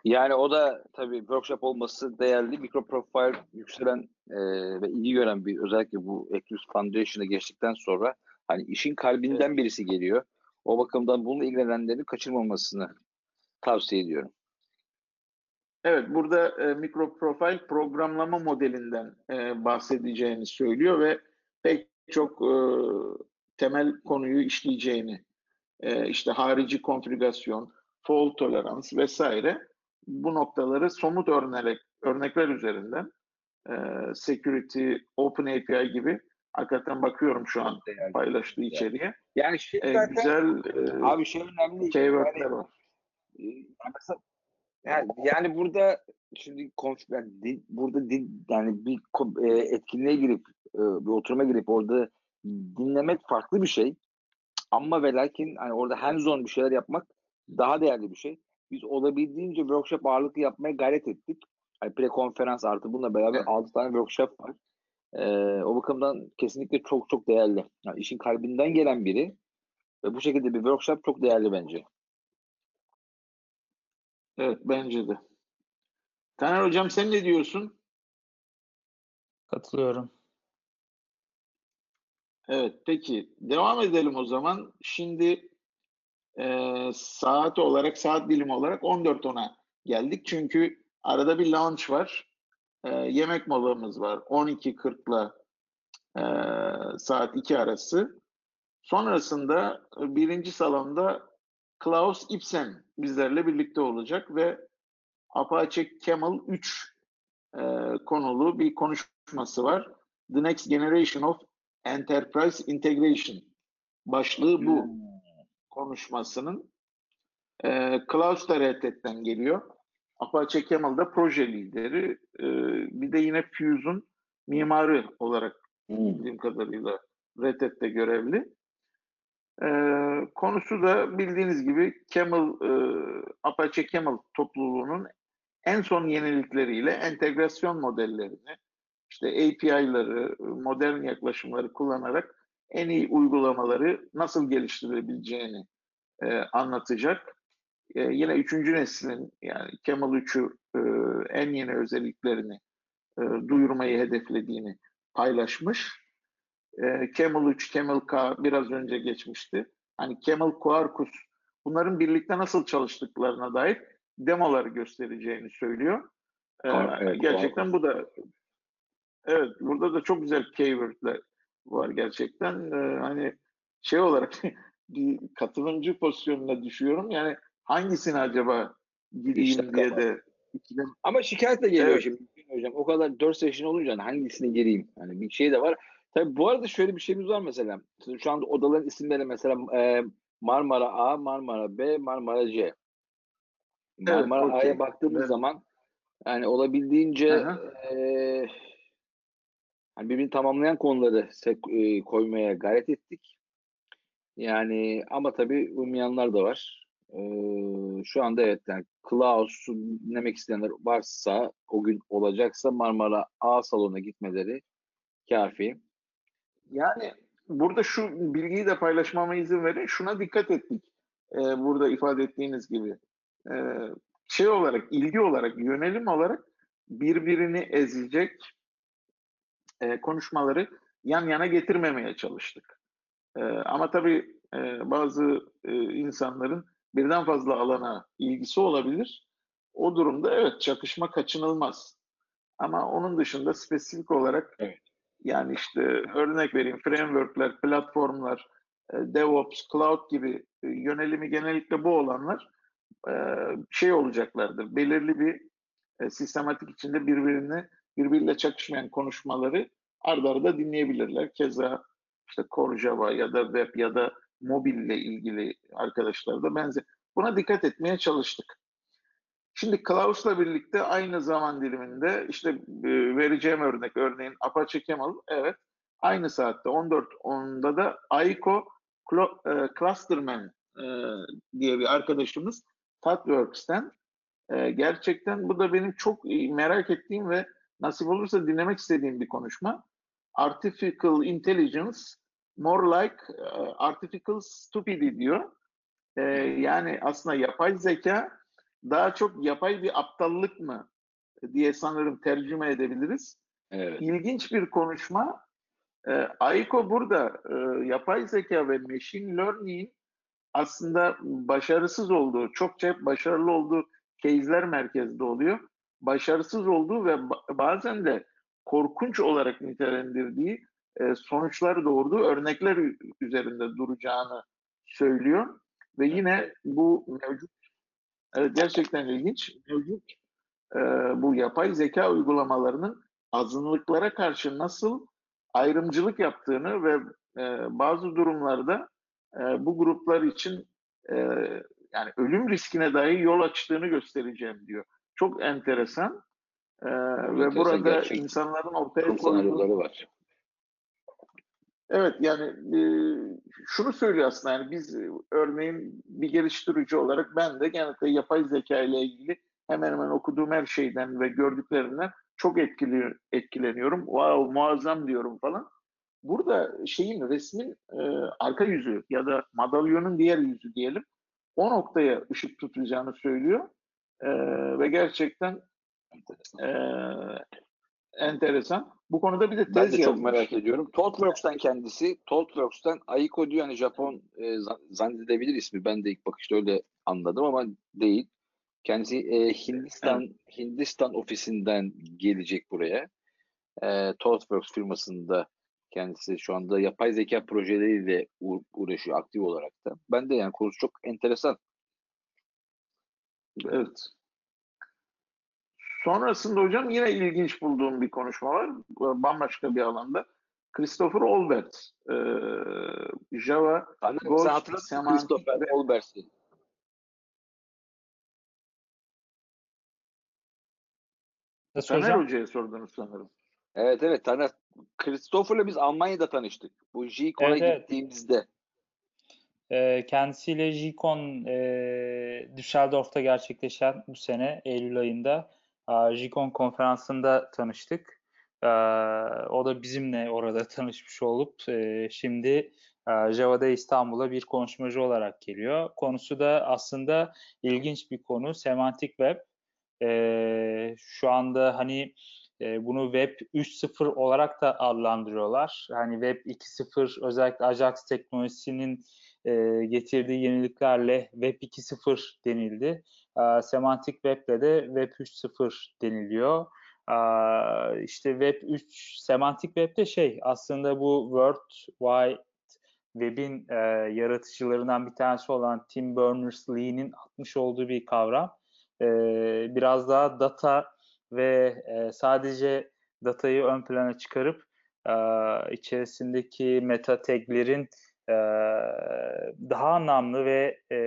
Yani o da tabii workshop olması değerli. Mikro profil yükselen e, ve ilgi gören bir özellikle bu Eclipse Foundation'a geçtikten sonra hani işin kalbinden evet. birisi geliyor. O bakımdan bununla ilgilenenlerin kaçırmamasını tavsiye ediyorum. Evet, burada e, mikro profil programlama modelinden e, bahsedeceğini söylüyor ve pek çok e, temel konuyu işleyeceğini, e, işte harici konfigürasyon, fault tolerans vesaire bu noktaları somut örnek, örnekler üzerinden e, security, open API gibi hakikaten bakıyorum şu an paylaştığı içeriye. Yani şey e, güzel e, abi şey önemli. Keywordler yani, var. Yani, yani, yani burada şimdi konf, yani burada din, yani bir e, etkinliğe girip e, bir oturuma girip orada dinlemek farklı bir şey. Ama ve lakin hani orada hands on bir şeyler yapmak daha değerli bir şey. Biz olabildiğince workshop ağırlıklı yapmaya gayret ettik. Yani pre-konferans artı bununla beraber evet. 6 tane workshop var. Ee, o bakımdan kesinlikle çok çok değerli. Yani işin kalbinden gelen biri ve bu şekilde bir workshop çok değerli bence. Evet bence de. Taner Hocam sen ne diyorsun? Katılıyorum. Evet peki devam edelim o zaman. Şimdi e, saat olarak saat dilimi olarak 14.10'a geldik. Çünkü arada bir launch var. E, yemek molamız var. 12.40'la e, saat 2 arası. Sonrasında birinci salonda Klaus Ibsen bizlerle birlikte olacak ve Apache Camel 3 e, konulu bir konuşması var. The Next Generation of Enterprise Integration başlığı bu hmm. konuşmasının. E, Klaus da Red geliyor. Apache Camel da proje lideri. E, bir de yine Fuse'un mimarı olarak hmm. bildiğim kadarıyla Red Hat'te görevli. E, konusu da bildiğiniz gibi Camel, e, Apache Camel topluluğunun en son yenilikleriyle entegrasyon modellerini, işte API'ları, modern yaklaşımları kullanarak en iyi uygulamaları nasıl geliştirebileceğini e, anlatacak. E, yine üçüncü neslin yani Camel 3'ü e, en yeni özelliklerini e, duyurmayı hedeflediğini paylaşmış. E, Camel 3, Camel K biraz önce geçmişti. Hani Camel Quarkus bunların birlikte nasıl çalıştıklarına dair demoları göstereceğini söylüyor. Ee, evet, gerçekten bu da evet burada da çok güzel keywordler var gerçekten. Ee, hani şey olarak <laughs> bir katılımcı pozisyonuna düşüyorum. Yani hangisini acaba gideyim işte diye de. Ama şikayet de geliyor evet. şimdi hocam. O kadar 4 session olunca hani hangisini gireyim? Hani bir şey de var. Tabii bu arada şöyle bir şeyimiz var mesela. Şu anda odaların isimleri mesela e, Marmara A, Marmara B, Marmara C. Marmara evet, okay. A'ya baktığımız evet. zaman yani olabildiğince e, hani birbirini tamamlayan konuları e, koymaya gayret ettik. Yani ama tabii uymayanlar da var. Ee, şu anda evet yani Klaus'u dinlemek isteyenler varsa o gün olacaksa Marmara A salona gitmeleri kafi. Yani burada şu bilgiyi de paylaşmama izin verin. Şuna dikkat ettik. Ee, burada ifade ettiğiniz gibi. Ee, şey olarak, ilgi olarak, yönelim olarak birbirini ezecek e, konuşmaları yan yana getirmemeye çalıştık. E, ama tabii e, bazı e, insanların birden fazla alana ilgisi olabilir. O durumda evet çakışma kaçınılmaz. Ama onun dışında spesifik olarak evet. Yani işte örnek vereyim frameworkler, platformlar, e, DevOps, Cloud gibi e, yönelimi genellikle bu olanlar e, şey olacaklardır. Belirli bir sistematik içinde birbirini birbiriyle çakışmayan konuşmaları ardarda arda dinleyebilirler. Keza işte Core Java ya da web ya da mobille ilgili arkadaşlar da benzer. Buna dikkat etmeye çalıştık. Şimdi Klaus'la birlikte aynı zaman diliminde işte e, vereceğim örnek örneğin Apache Camel evet aynı saatte 14.10'da da Aiko e, Clusterman e, diye bir arkadaşımız ThoughtWorks'ten gerçekten bu da benim çok merak ettiğim ve nasip olursa dinlemek istediğim bir konuşma. Artificial Intelligence more like artificial stupidity diyor. Yani aslında yapay zeka daha çok yapay bir aptallık mı diye sanırım tercüme edebiliriz. Evet. İlginç bir konuşma. E, Aiko burada e, yapay zeka ve machine learning'in aslında başarısız olduğu, çokça başarılı olduğu case'ler merkezde oluyor. Başarısız olduğu ve bazen de korkunç olarak nitelendirdiği e, sonuçlar doğurduğu örnekler üzerinde duracağını söylüyor. Ve yine bu mevcut, evet gerçekten ilginç, mevcut e, bu yapay zeka uygulamalarının azınlıklara karşı nasıl ayrımcılık yaptığını ve e, bazı durumlarda e, bu gruplar için e, yani ölüm riskine dahi yol açtığını göstereceğim diyor. Çok enteresan. Ee, ve burada insanların ortaya koyduğu var. Evet yani e, şunu söylüyor aslında yani biz e, örneğin bir geliştirici olarak ben de genellikle yapay zeka ile ilgili hemen hemen okuduğum her şeyden ve gördüklerimden çok etkili, etkileniyorum. Wow muazzam diyorum falan. Burada şeyin resmin e, arka yüzü ya da madalyonun diğer yüzü diyelim o noktaya ışık tutacağını söylüyor. E, ve gerçekten e, enteresan. Bu konuda bir de tez Ben de yazmış. çok merak ediyorum. ThoughtWorks'tan kendisi, ThoughtWorks'tan Aiko diyor hani Japon e, zannedebilir ismi. Ben de ilk bakışta öyle anladım ama değil. Kendisi e, Hindistan evet. Hindistan ofisinden gelecek buraya. E, ThoughtWorks firmasında kendisi şu anda yapay zeka projeleriyle uğraşıyor aktif olarak da. Ben de yani konusu çok enteresan. Evet. Sonrasında hocam yine ilginç bulduğum bir konuşma var. Bambaşka bir alanda. Christopher Olbert. E, Java Anladım, Ghost, hatırladın Christopher ve... Olbert'i. Taner Hoca'ya sordunuz sanırım. Evet evet Taner. Christopher'la biz Almanya'da tanıştık. Bu J-Con'a evet, gittiğimizde. Evet. Kendisiyle J-Con e, Düsseldorf'ta gerçekleşen bu sene Eylül ayında Jikon konferansında tanıştık. O da bizimle orada <laughs> tanışmış olup şimdi Java'da İstanbul'a bir konuşmacı olarak geliyor. Konusu da aslında ilginç bir konu. Semantik Web. Şu anda hani bunu Web 3.0 olarak da adlandırıyorlar. Hani Web 2.0 özellikle Ajax teknolojisinin getirdiği yeniliklerle Web 2.0 denildi. Semantic Web'de de Web 3.0 deniliyor. E, işte Web 3, Semantic Web'de şey aslında bu World Wide Web'in yaratıcılarından bir tanesi olan Tim Berners-Lee'nin atmış olduğu bir kavram. Biraz daha data ve sadece datayı ön plana çıkarıp içerisindeki meta taglerin e, daha anlamlı ve e,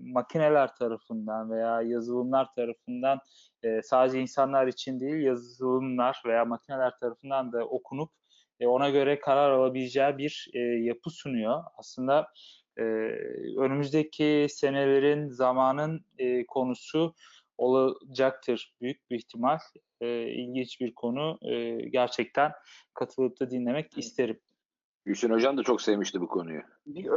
makineler tarafından veya yazılımlar tarafından e, sadece insanlar için değil yazılımlar veya makineler tarafından da okunup e, ona göre karar alabileceği bir e, yapı sunuyor. Aslında e, önümüzdeki senelerin zamanın e, konusu olacaktır büyük bir ihtimal. E, ilginç bir konu. E, gerçekten katılıp da dinlemek isterim. Hüseyin Hocam da çok sevmişti bu konuyu. Bir,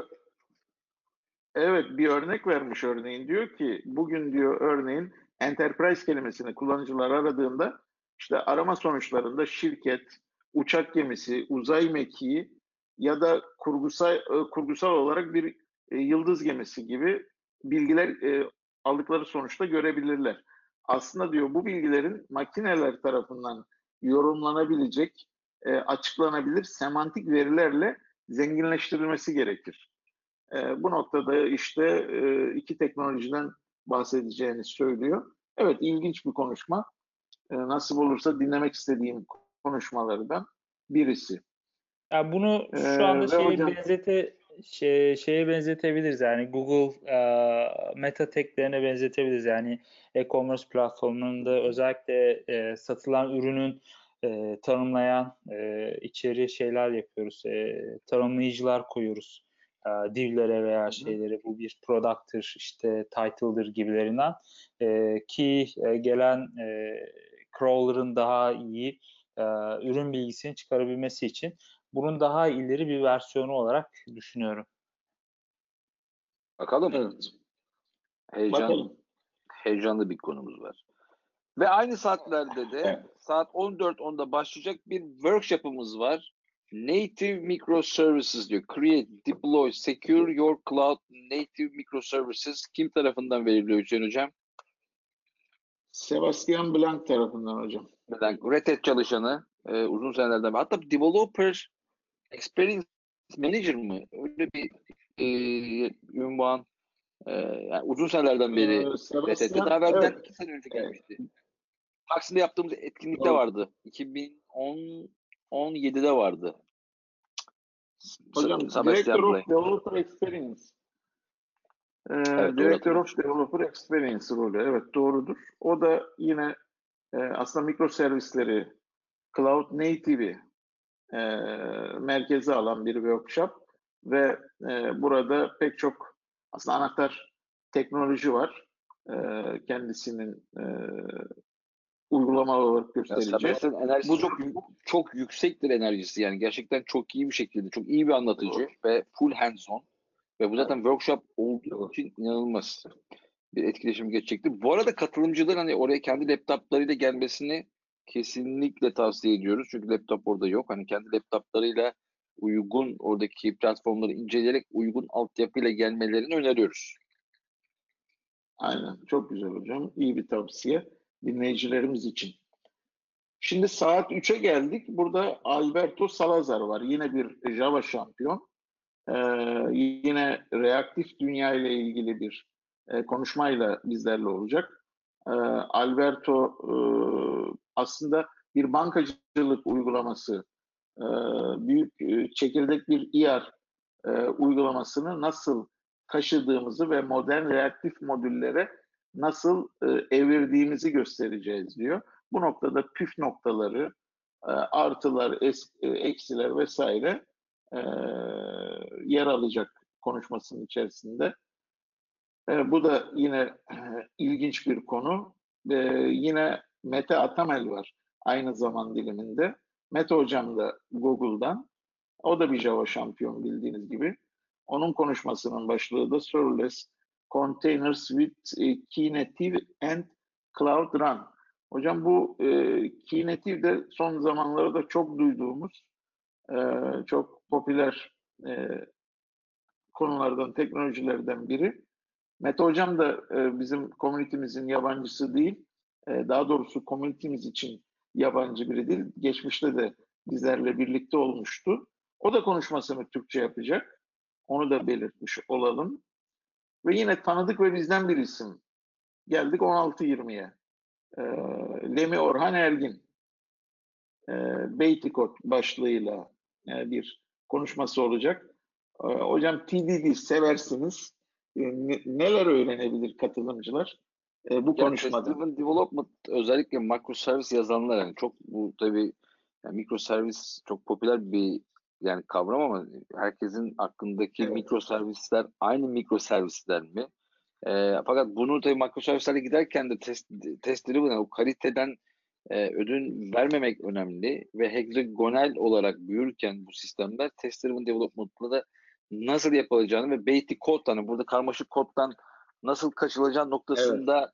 evet bir örnek vermiş örneğin. Diyor ki bugün diyor örneğin enterprise kelimesini kullanıcılar aradığında işte arama sonuçlarında şirket, uçak gemisi, uzay mekiği ya da kurgusal e, kurgusal olarak bir e, yıldız gemisi gibi bilgiler e, aldıkları sonuçta görebilirler. Aslında diyor bu bilgilerin makineler tarafından yorumlanabilecek, e, açıklanabilir semantik verilerle zenginleştirilmesi gerekir. E, bu noktada işte e, iki teknolojiden bahsedeceğini söylüyor. Evet ilginç bir konuşma. E, nasip olursa dinlemek istediğim konuşmalardan birisi. Yani bunu şu anda ee, şeye hocam... benzete şey, şeye benzetebiliriz yani Google e, meta teklerine benzetebiliriz yani e-commerce platformunda özellikle e, satılan ürünün e, tanımlayan e, içeri şeyler yapıyoruz e, tanımlayıcılar koyuyoruz e, divlere veya şeylere bu bir product'tır işte title'dır gibilerinden e, ki e, gelen e, crawler'ın daha iyi e, ürün bilgisini çıkarabilmesi için bunun daha ileri bir versiyonu olarak düşünüyorum. Bakalım. Evet. Heyecan, Bakalım. Heyecanlı bir konumuz var. Ve aynı saatlerde de evet. saat 14.10'da başlayacak bir workshop'ımız var. Native Microservices diyor. Create, deploy, secure your cloud native microservices kim tarafından veriliyor Hüseyin Hocam? Sebastian Blank tarafından hocam. Blank. Red Hat çalışanı. E, uzun senelerden beri. Hatta developer Experience Manager mı? Öyle bir e, ünvan e, yani uzun senelerden beri ee, Daha evvelden evet. iki sene önce gelmişti. Taksim'de yaptığımız etkinlikte Doğru. vardı. 2010 17'de vardı. Hocam Director of Developer Experience. Ee, evet, Director of Developer Experience rolü. Evet doğrudur. O da yine e, aslında mikro servisleri Cloud Native'i e, merkeze alan bir workshop ve e, burada pek çok aslında anahtar teknoloji var. E, kendisinin e, uygulama olarak göstereceğiz. enerjisi Bu çok çok yüksektir enerjisi yani gerçekten çok iyi bir şekilde çok iyi bir anlatıcı Doğru. ve full hands on ve bu zaten evet. workshop olduğu için inanılmaz bir etkileşim geçecektir. Bu arada katılımcılar hani oraya kendi laptoplarıyla gelmesini kesinlikle tavsiye ediyoruz. Çünkü laptop orada yok. Hani kendi laptoplarıyla uygun oradaki platformları inceleyerek uygun altyapıyla gelmelerini öneriyoruz. Aynen. Çok güzel hocam. İyi bir tavsiye dinleyicilerimiz için. Şimdi saat 3'e geldik. Burada Alberto Salazar var. Yine bir Java şampiyon. Ee, yine reaktif dünya ile ilgili bir e, konuşmayla bizlerle olacak. Ee, Alberto e, aslında bir bankacılık uygulaması, e, büyük e, çekirdek bir IR e, uygulamasını nasıl taşıdığımızı ve modern reaktif modüllere nasıl evirdiğimizi göstereceğiz diyor. Bu noktada püf noktaları, artılar, eksiler vesaire yer alacak konuşmasının içerisinde. Bu da yine ilginç bir konu. Yine Mete Atamel var aynı zaman diliminde. Mete Hocam da Google'dan. O da bir Java şampiyon bildiğiniz gibi. Onun konuşmasının başlığı da Serverless Containers with e, Knative and Cloud Run. Hocam bu e, Knative de son zamanlarda çok duyduğumuz, e, çok popüler e, konulardan, teknolojilerden biri. Mete Hocam da e, bizim komünitemizin yabancısı değil. E, daha doğrusu komünitemiz için yabancı biri değil. Geçmişte de bizlerle birlikte olmuştu. O da konuşmasını Türkçe yapacak. Onu da belirtmiş olalım. Ve yine tanıdık ve bizden bir isim. Geldik 16-20'ye. E, Lemi Orhan Ergin. E, Beytikot başlığıyla e, bir konuşması olacak. Ee, hocam TDD seversiniz. Ee, ne- neler öğrenebilir katılımcılar e, bu konuşmada? Test-Driven Development özellikle microservice yazanlar yani çok bu tabii yani microservice çok popüler bir yani kavram ama herkesin aklındaki Evet. mikroservisler aynı mikroservisler mi? Ee, fakat bunu tabii microservislere giderken de test, test driven yani o kaliteden e, ödün vermemek önemli ve hexagonal olarak büyürken bu sistemler test driven development'la da nasıl yapılacağını ve basic kod hani burada karmaşık koddan nasıl kaçılacağı noktasında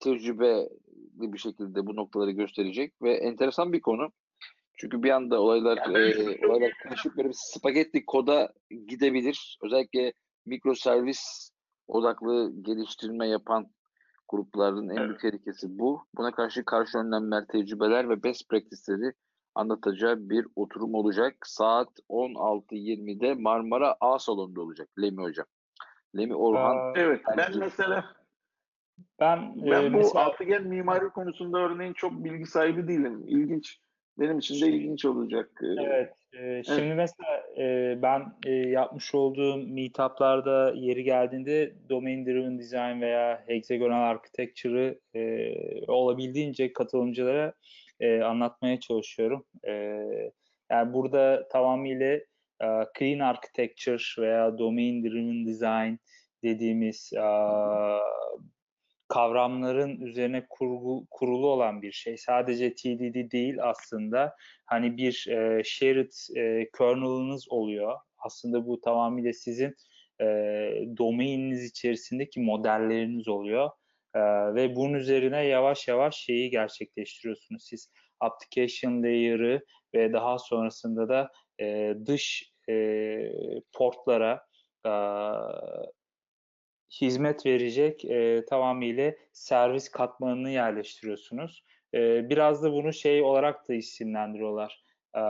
tecrübeli bir şekilde bu noktaları gösterecek ve enteresan bir konu. Çünkü bir anda olaylar e, olaylar karışıp böyle bir spagetti koda gidebilir. Özellikle mikroservis odaklı geliştirme yapan grupların en büyük tehlikesi bu. Buna karşı karşı önlemler, tecrübeler ve best practice'leri anlatacağı bir oturum olacak. Saat 16.20'de Marmara A salonunda olacak Lemi Hocam. Lemi Orhan Aa, Evet, ben Bence- mesela ben e, ben bu mesela altıgen mimari konusunda örneğin çok bilgi sahibi değilim. İlginç, benim için de ilginç olacak. Ee, Evet, e, şimdi mesela e, ben e, yapmış olduğum meetup'larda yeri geldiğinde domain driven design veya hexagonal architecture'ı e, olabildiğince katılımcılara e, anlatmaya çalışıyorum. E, yani burada tamamıyla e, clean architecture veya domain driven design dediğimiz e, kavramların üzerine kurgu, kurulu olan bir şey. Sadece TDD değil aslında hani bir e, shared e, kernel'ınız oluyor. Aslında bu tamamıyla sizin e, domaininiz içerisindeki modelleriniz oluyor. E, ve bunun üzerine yavaş yavaş şeyi gerçekleştiriyorsunuz. Siz application layer'ı ve daha sonrasında da e, dış e, portlara e, hizmet verecek e, tamamıyla servis katmanını yerleştiriyorsunuz. E, biraz da bunu şey olarak da isimlendiriyorlar. E,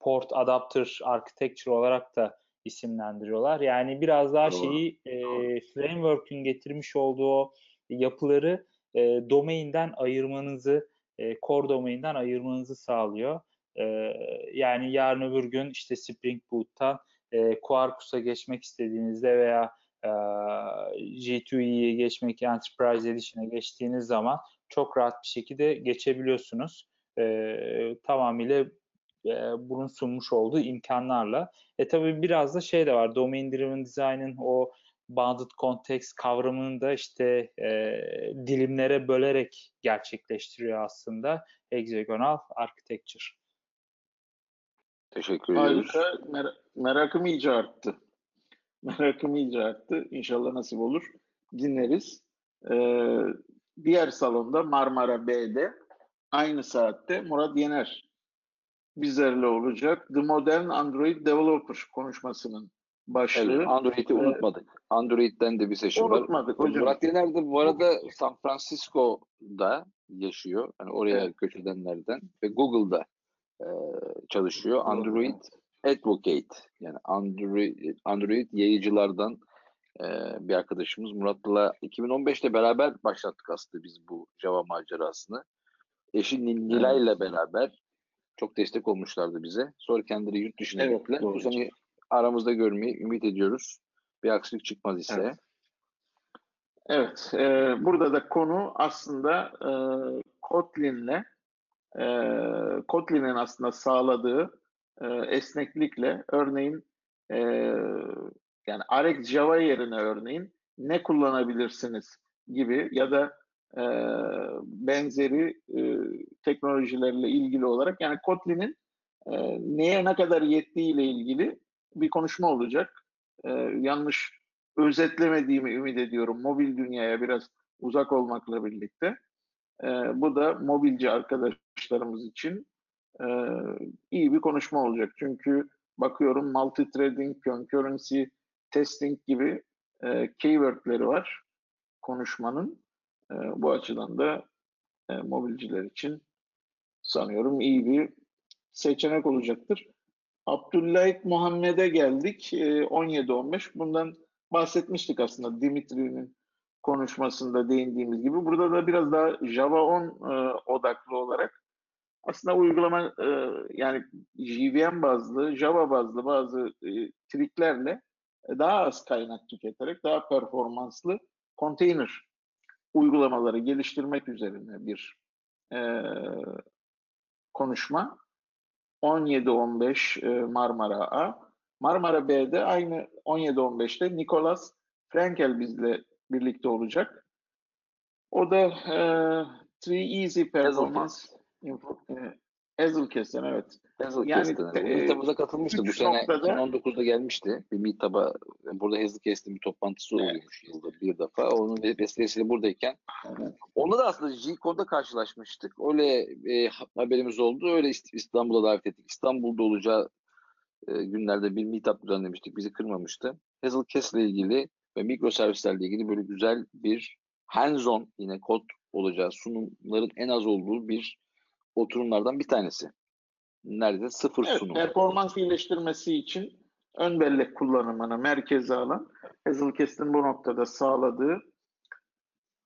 port Adapter Architecture olarak da isimlendiriyorlar. Yani biraz daha Doğru. şeyi e, framework'ün getirmiş olduğu yapıları e, domainden ayırmanızı, e, core domainden ayırmanızı sağlıyor. E, yani yarın öbür gün işte Spring Boot'tan e, Quarkus'a geçmek istediğinizde veya G2E'ye geçmek, Enterprise Edition'a geçtiğiniz zaman çok rahat bir şekilde geçebiliyorsunuz. Tamamıyla bunun sunmuş olduğu imkanlarla. E tabii biraz da şey de var. Domain Driven Design'ın o bounded context kavramını da işte e, dilimlere bölerek gerçekleştiriyor aslında hexagonal architecture. teşekkür ediyoruz. Harika. Mer- merakım iyice arttı. Merakım iyice arttı. İnşallah nasip olur. Dinleriz. Ee, diğer salonda Marmara B'de aynı saatte Murat Yener bizlerle olacak. The Modern Android Developer konuşmasının başlığı. Evet, Android'i unutmadık. Android'den de bir session var. Unutmadık hocam. Murat Yener de bu arada San Francisco'da yaşıyor. Yani oraya Evet. göç edenlerden ve Google'da e, çalışıyor. Android Advocate yani Android, Android yayıcılardan e, bir arkadaşımız Murat'la 2015'te beraber başlattık aslında biz bu Java macerasını. Eşi Nilay ile beraber çok destek olmuşlardı bize. Sonra kendileri yurt dışına Evet, gittiler. Bu sene aramızda görmeyi ümit ediyoruz. Bir aksilik çıkmaz ise. Evet. Evet, e, burada da konu aslında e, Kotlin'le e, Kotlin'in aslında sağladığı e, esneklikle örneğin e, yani Arek Java yerine örneğin ne kullanabilirsiniz gibi ya da e, benzeri e, teknolojilerle ilgili olarak yani Kotlin'in e, neye ne kadar yettiğiyle ilgili bir konuşma olacak. E, yanlış özetlemediğimi ümit ediyorum. Mobil dünyaya biraz uzak olmakla birlikte. E, bu da mobilci arkadaşlarımız için e, iyi bir konuşma olacak. Çünkü bakıyorum multi-threading, concurrency, testing gibi e, keywordleri var konuşmanın. E, bu açıdan da e, mobilciler için sanıyorum iyi bir seçenek olacaktır. Abdüllayit Muhammed'e geldik. E, 17-15. Bundan bahsetmiştik aslında Dimitri'nin konuşmasında değindiğimiz gibi. Burada da biraz daha Java 10 e, odaklı olarak aslında uygulama e, yani JVM bazlı, Java bazlı bazı e, triklerle daha az kaynak tüketerek daha performanslı konteyner uygulamaları geliştirmek üzerine bir e, konuşma. 17-15 e, Marmara A. Marmara B'de aynı 17-15'te Nicolas Frankel bizle birlikte olacak. O da e, Three Easy Performance Info, e, Hazelcast'ten evet. Hazelcast'ten. Yani, Yani, e, Meetup'a katılmıştı. Bu sene noktada- 2019'da gelmişti. Bir Meetup'a burada Hazelcast'in bir toplantısı Evet. oluyormuş yılda bir defa. Onun vesilesiyle buradayken Onunla da aslında G-Code'da karşılaşmıştık. Öyle e, haberimiz oldu. Öyle İst- İstanbul'a davet ettik. İstanbul'da olacağı e, günlerde bir meetup düzenlemiştik. Bizi kırmamıştı. Hazelcast ile ilgili ve mikroservislerle ilgili böyle güzel bir hands-on yine kod olacağı sunumların en az olduğu bir oturumlardan bir tanesi. Neredeyse sıfır Evet, sunum. performans iyileştirmesi için ön bellek kullanımını merkeze alan Hazelcast'in bu noktada sağladığı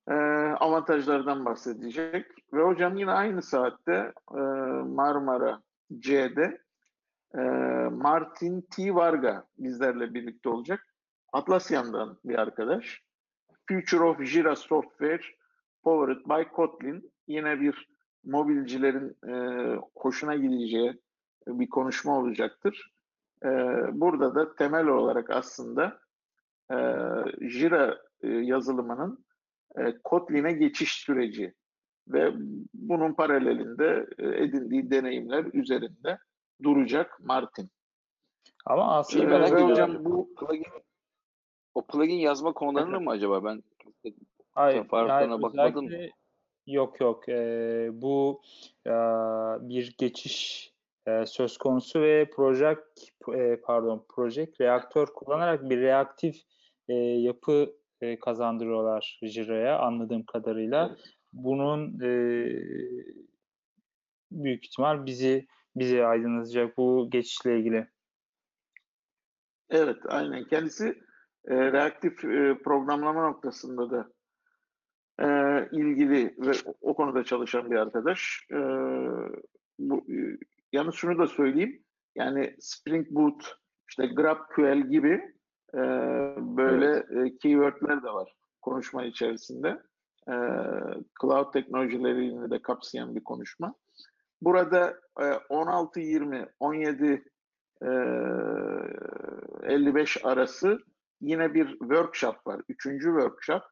e, avantajlardan bahsedecek. Ve hocam yine aynı saatte e, Marmara C'de e, Martin T. Varga bizlerle birlikte olacak. Atlassian'dan bir arkadaş. Future of Jira Software Powered by Kotlin. Yine bir mobilcilerin e, hoşuna gideceği bir konuşma olacaktır. E, burada da temel olarak aslında e, Jira e, yazılımının e, Kotlin'e geçiş süreci ve bunun paralelinde e, edindiği deneyimler üzerinde duracak Martin. Ama aslında merak ediyorum. hocam bu Plugin, o plugin yazma konularını mı acaba? Ben Hayır, yani bakmadın mı? özellikle yok yok. Ee, bu e, bir geçiş e, söz konusu ve project e, pardon project reaktör kullanarak bir reaktif e, yapı e, kazandırıyorlar Jira'ya anladığım kadarıyla. Bunun e, büyük ihtimal bizi bizi aydınlatacak bu geçişle ilgili. Evet, aynen. Kendisi e, reaktif e, programlama noktasında da e, ilgili ve o, konuda çalışan bir arkadaş. E, bu, yalnız şunu da söyleyeyim. Yani Spring Boot, işte GraphQL gibi e, böyle e, keywordler de var konuşma içerisinde. E, cloud teknolojilerini de kapsayan bir konuşma. Burada e, 16-20, 17 e, 55 arası yine bir workshop var. Üçüncü workshop.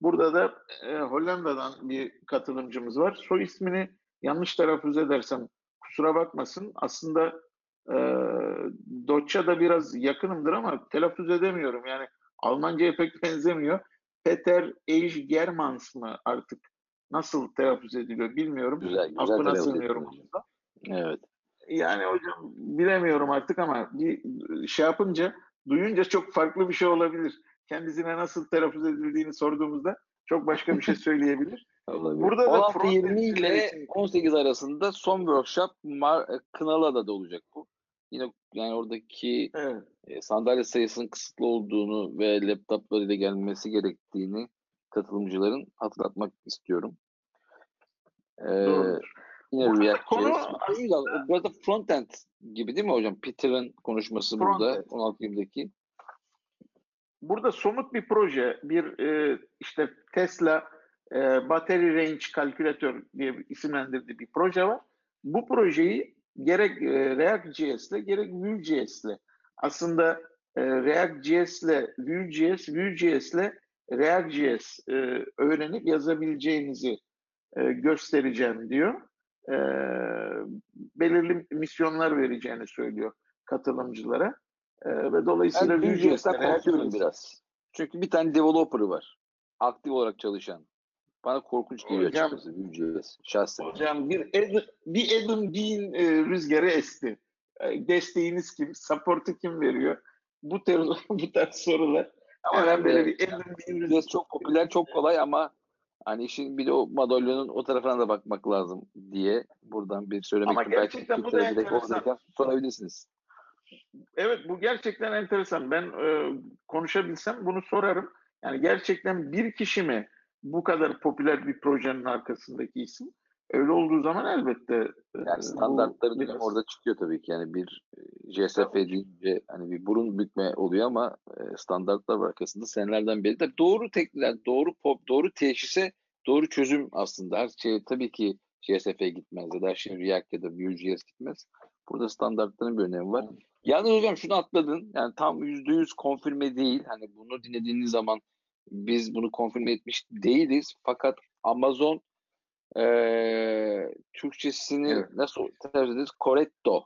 Burada da e, Hollanda'dan bir katılımcımız var. Soy ismini yanlış telaffuz edersem kusura bakmasın. Aslında e, Doçça'da biraz yakınımdır ama telaffuz edemiyorum. Yani Almanca'ya pek benzemiyor. Peter Eichgermans mı artık nasıl telaffuz ediliyor bilmiyorum. güzel, güzel Aklına sığmıyorum. Evet. Yani hocam bilemiyorum artık ama bir şey yapınca, duyunca çok farklı bir şey olabilir. Kendisine nasıl telaffuz edildiğini sorduğumuzda çok başka bir şey <laughs> söyleyebilir. Burada da 16-20 frontendciler ile için- 18 arasında son workshop Mar- Kınalı'da olacak bu. Yine yani oradaki Evet. e, sandalye sayısının kısıtlı olduğunu ve laptoplarıyla gelmesi gerektiğini katılımcıların hatırlatmak istiyorum. Ee, Doğrudur. yine Burada React konu-. Burada frontend gibi değil mi hocam? Peter'ın konuşması burada Frontend. 16-20'deki. Burada somut bir proje, bir e, işte Tesla e, Battery Range Calculator diye isimlendirdiği bir proje var. Bu projeyi gerek e, React.js ile gerek Vue.js ile aslında e, React.js ile Vue.js, Vue.js ile React.js e, öğrenip yazabileceğinizi e, göstereceğim diyor. E, belirli misyonlar vereceğini söylüyor katılımcılara. E, ve dolayısıyla Ben korkuyorum biraz. Çünkü bir tane developer'ı var. Aktif olarak çalışan. Bana korkunç geliyor Hocam- açıkçası Vue.js. Şahsen. Hocam bir Adam, bir Adam Bean e, rüzgarı esti. E, desteğiniz kim? Support'u kim veriyor? Bu tarz, <laughs> bu tarz sorular. Ama Hemen böyle bir Adam Bean rüzgarı. Çok popüler, çok kolay ama hani işin bir de o madalyonun o tarafına da bakmak lazım diye buradan bir söylemek Ama. Belki bu da enteresan. sorabilirsiniz. Evet bu gerçekten enteresan. Ben e, konuşabilsem bunu sorarım. Yani gerçekten bir kişi mi bu kadar popüler bir projenin arkasındaki isim? Öyle olduğu zaman elbette e, Yani bu standartları biraz- orada çıkıyor tabii ki. Yani bir e, JSF ki. deyince hani bir burun bükme oluyor ama e, standartlar var arkasında senelerden beri. Tabii doğru teknikler, doğru pop, doğru teşhise doğru çözüm aslında. Her şey tabii ki JSF'ye gitmez ya da her şey React ya da Vue.js gitmez. Burada standartların bir önemi var. Yalnız hocam şunu atladın. Yani tam %100 konfirme değil. Hani bunu dinlediğiniz zaman biz bunu konfirme etmiş değiliz. Fakat Amazon eee Türkçesini Evet. nasıl tercih ederiz? Corretto.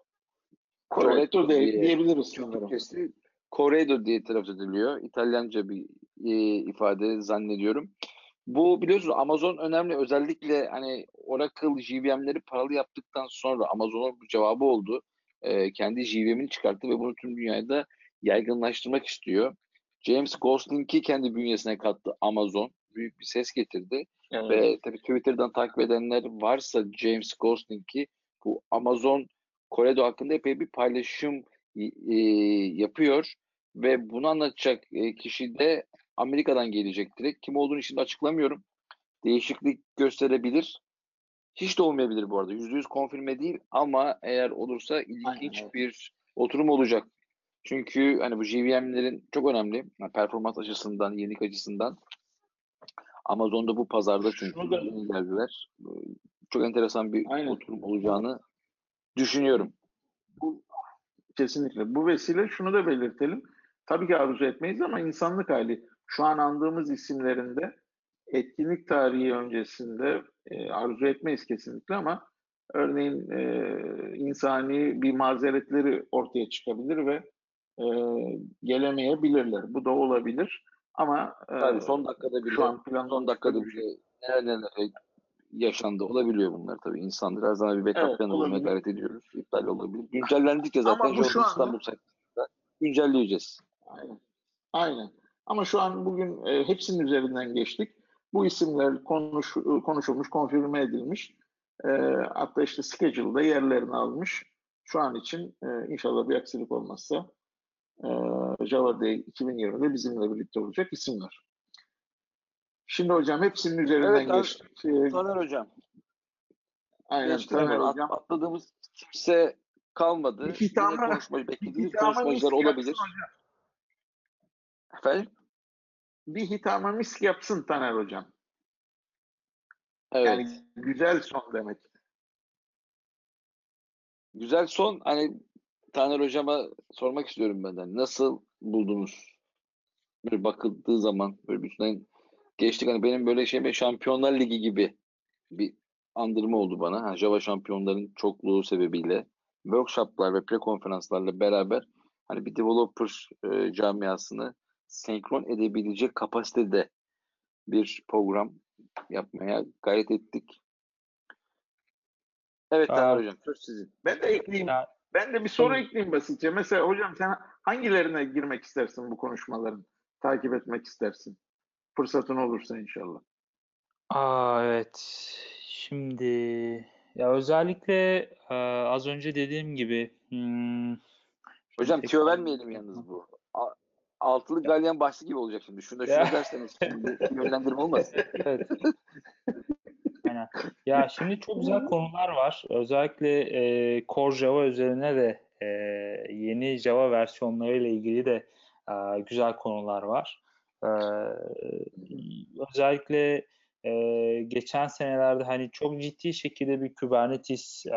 Corretto diye- diyebiliriz sanırım. Türkçesi Corredo diye telaffuz ediliyor. İtalyanca bir e, ifade zannediyorum. Bu biliyorsunuz Amazon önemli. Özellikle hani Oracle JVM'leri paralı yaptıktan sonra Amazon'un cevabı oldu. Ee, kendi JVM'ini çıkarttı ve bunu tüm dünyada yaygınlaştırmak istiyor. James Gosling'i kendi bünyesine kattı Amazon. Büyük bir ses getirdi. Evet. Ve tabii Twitter'dan takip edenler varsa James Gosling'i bu Amazon Corredo hakkında epey bir paylaşım e, yapıyor ve bunu anlatacak e, kişi de Amerika'dan gelecek direkt. Kim olduğunu şimdi açıklamıyorum. Değişiklik gösterebilir. Hiç de olmayabilir bu arada. %100 konfirme değil ama eğer olursa ilginç Aynen, bir oturum olacak. Çünkü hani bu JVM'lerin çok önemli. Yani performans açısından, yenilik açısından. Amazon'da bu pazarda çünkü da- geldiler. Ee, Çok enteresan bir Aynen. oturum olacağını düşünüyorum. Bu, kesinlikle. Bu vesile şunu da belirtelim. Tabii ki arzu etmeyiz ama insanlık hali. Şu an andığımız isimlerinde etkinlik tarihi öncesinde e, arzu etmeyiz kesinlikle ama örneğin e, insani bir mazeretleri ortaya çıkabilir ve e, gelemeyebilirler. Bu da olabilir. Ama e, Tabii son dakikada bile şu an plan son dakikada bile neler neler yaşandı olabiliyor bunlar tabii. İnsanlar her zaman bir backup Evet, olabilir. gayret ediyoruz. İptal olabilir. Güncellendikçe zaten Ama bu şu anda- İstanbul sayfasında güncelleyeceğiz. Aynen. Aynen. Ama şu an bugün e, hepsinin üzerinden geçtik. Bu isimler konuş, konuşulmuş, konfirme edilmiş. E, hatta işte schedule'da yerlerini almış. Şu an için e, inşallah bir aksilik olmazsa e, Java Day 2020'de bizimle birlikte olacak isimler. Şimdi hocam hepsinin üzerinden Evet, geçtik. E, Taner Hocam. aynen Geçtik Taner hemen. hocam. Atladığımız kimse kalmadı. Yine konuşma, beklediğiniz hitama konuşmacılar olabilir. hocam. Efendim? Bir hitama misk yapsın Taner hocam. Evet. Yani güzel son demek. Güzel son hani Taner Hocam'a sormak istiyorum benden. Nasıl buldunuz? Böyle bakıldığı zaman böyle bütünden geçtik. Hani benim böyle şey bir Şampiyonlar Ligi gibi bir andırma oldu bana. Ha, Java şampiyonların çokluğu sebebiyle workshoplar ve pre-konferanslarla beraber hani bir developer e, camiasını senkron edebilecek kapasitede bir program yapmaya gayret ettik. Evet Aa, Hocam söz sizin. Ben de ekleyeyim. Ya- Ben de bir soru Hı. ekleyeyim basitçe. Mesela hocam sen hangilerine girmek istersin bu konuşmaların? Takip etmek istersin. Fırsatın olursa inşallah. Aa, evet. Şimdi ya özellikle e, az önce dediğim gibi hmm, Hocam tüyo vermeyelim yalnız bu. Altılı galyan bahsi gibi olacak şimdi. Şunu da şunu derseniz şimdi yönlendirme olmasın. <laughs> Evet. Aynen. Ya şimdi çok güzel konular var. Özellikle e, Core Java üzerine de e, yeni Java versiyonlarıyla ilgili de e, güzel konular var. E, özellikle e, geçen senelerde hani çok ciddi şekilde bir Kubernetes, e,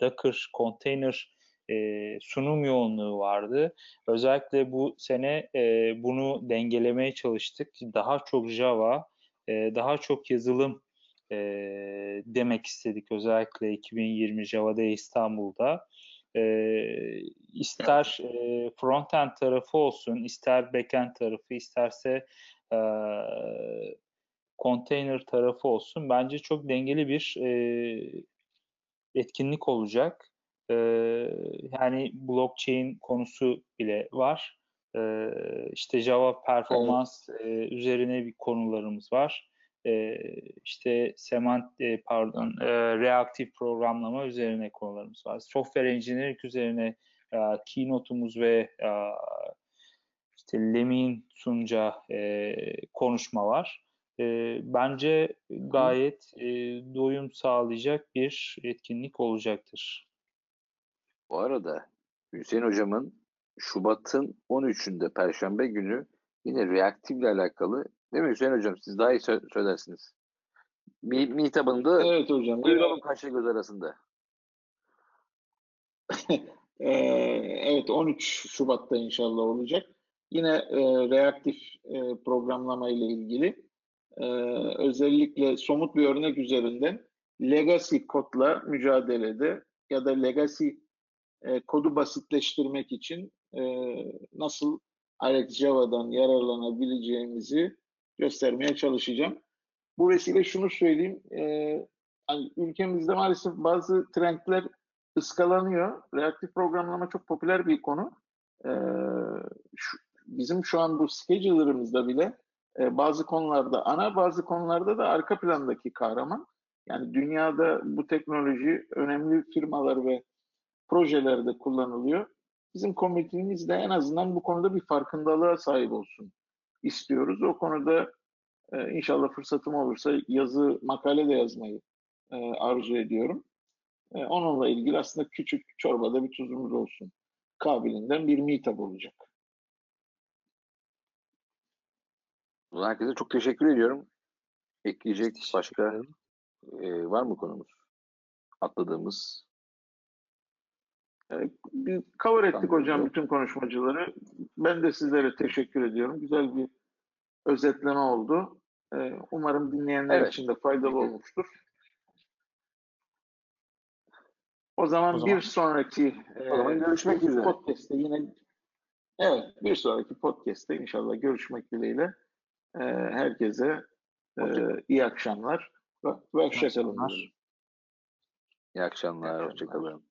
Docker, container e, sunum yoğunluğu vardı. Özellikle bu sene e, bunu dengelemeye çalıştık. Daha çok Java, e, daha çok yazılım e, demek istedik özellikle 2020 Java Day İstanbul'da. E, ister e, frontend tarafı olsun, ister backend tarafı, isterse e, container tarafı olsun. Bence çok dengeli bir e, etkinlik olacak. E, yani blockchain konusu bile var. E, işte Java performans e, üzerine bir konularımız var. E, işte semant e, pardon e, reaktif programlama üzerine konularımız var. Software engineering üzerine e, keynote'umuz ve e, işte Lemik'in sunacağı e, konuşma var. e, bence gayet e, doyum sağlayacak bir etkinlik olacaktır. Bu arada Hüseyin hocamın Şubat'ın 13'ünde Perşembe günü yine reaktifle alakalı değil mi Hüseyin hocam? Siz daha iyi sö- söylersiniz. Mi, mi tabanında Evet hocam. duyuralım kaşla göz arasında. <laughs> Ee, evet 13 Şubat'ta inşallah olacak. Yine e, reaktif e, programlama ile ilgili e, özellikle somut bir örnek üzerinden legacy kodla mücadelede ya da legacy e, kodu basitleştirmek için e, nasıl Alex Java'dan yararlanabileceğimizi göstermeye çalışacağım. Bu vesile şunu söyleyeyim. E, hani ülkemizde maalesef bazı trendler ıskalanıyor. Reaktif programlama çok popüler bir konu. Ee, şu, bizim şu an bu scheduler'ımızda bile e, bazı konularda ana, bazı konularda da arka plandaki kahraman. Yani dünyada bu teknoloji önemli firmalar ve projelerde kullanılıyor. Bizim komitemiz de en azından bu konuda bir farkındalığa sahip olsun istiyoruz. O konuda e, inşallah fırsatım olursa yazı, makale de yazmayı e, arzu ediyorum. E, onunla ilgili aslında küçük çorbada bir tuzumuz olsun. Kabilinden bir meetup olacak. Herkese çok teşekkür ediyorum. Ekleyecek başka e, var mı konumuz? Atladığımız. E, bir cover ettik Tamam. hocam bütün konuşmacıları. Ben de sizlere teşekkür ediyorum. Güzel bir özetleme oldu. E, umarım dinleyenler Evet. için de faydalı olmuştur. O zaman, O zaman- bir sonraki O zaman görüşmek üzere. podcast'te yine evet bir sonraki podcast'te inşallah görüşmek dileğiyle. E, herkese e, iyi akşamlar ve, hoşçakalın. akşamlar. diyorum. İyi akşamlar. İyi akşamlar. Hoşçakalın.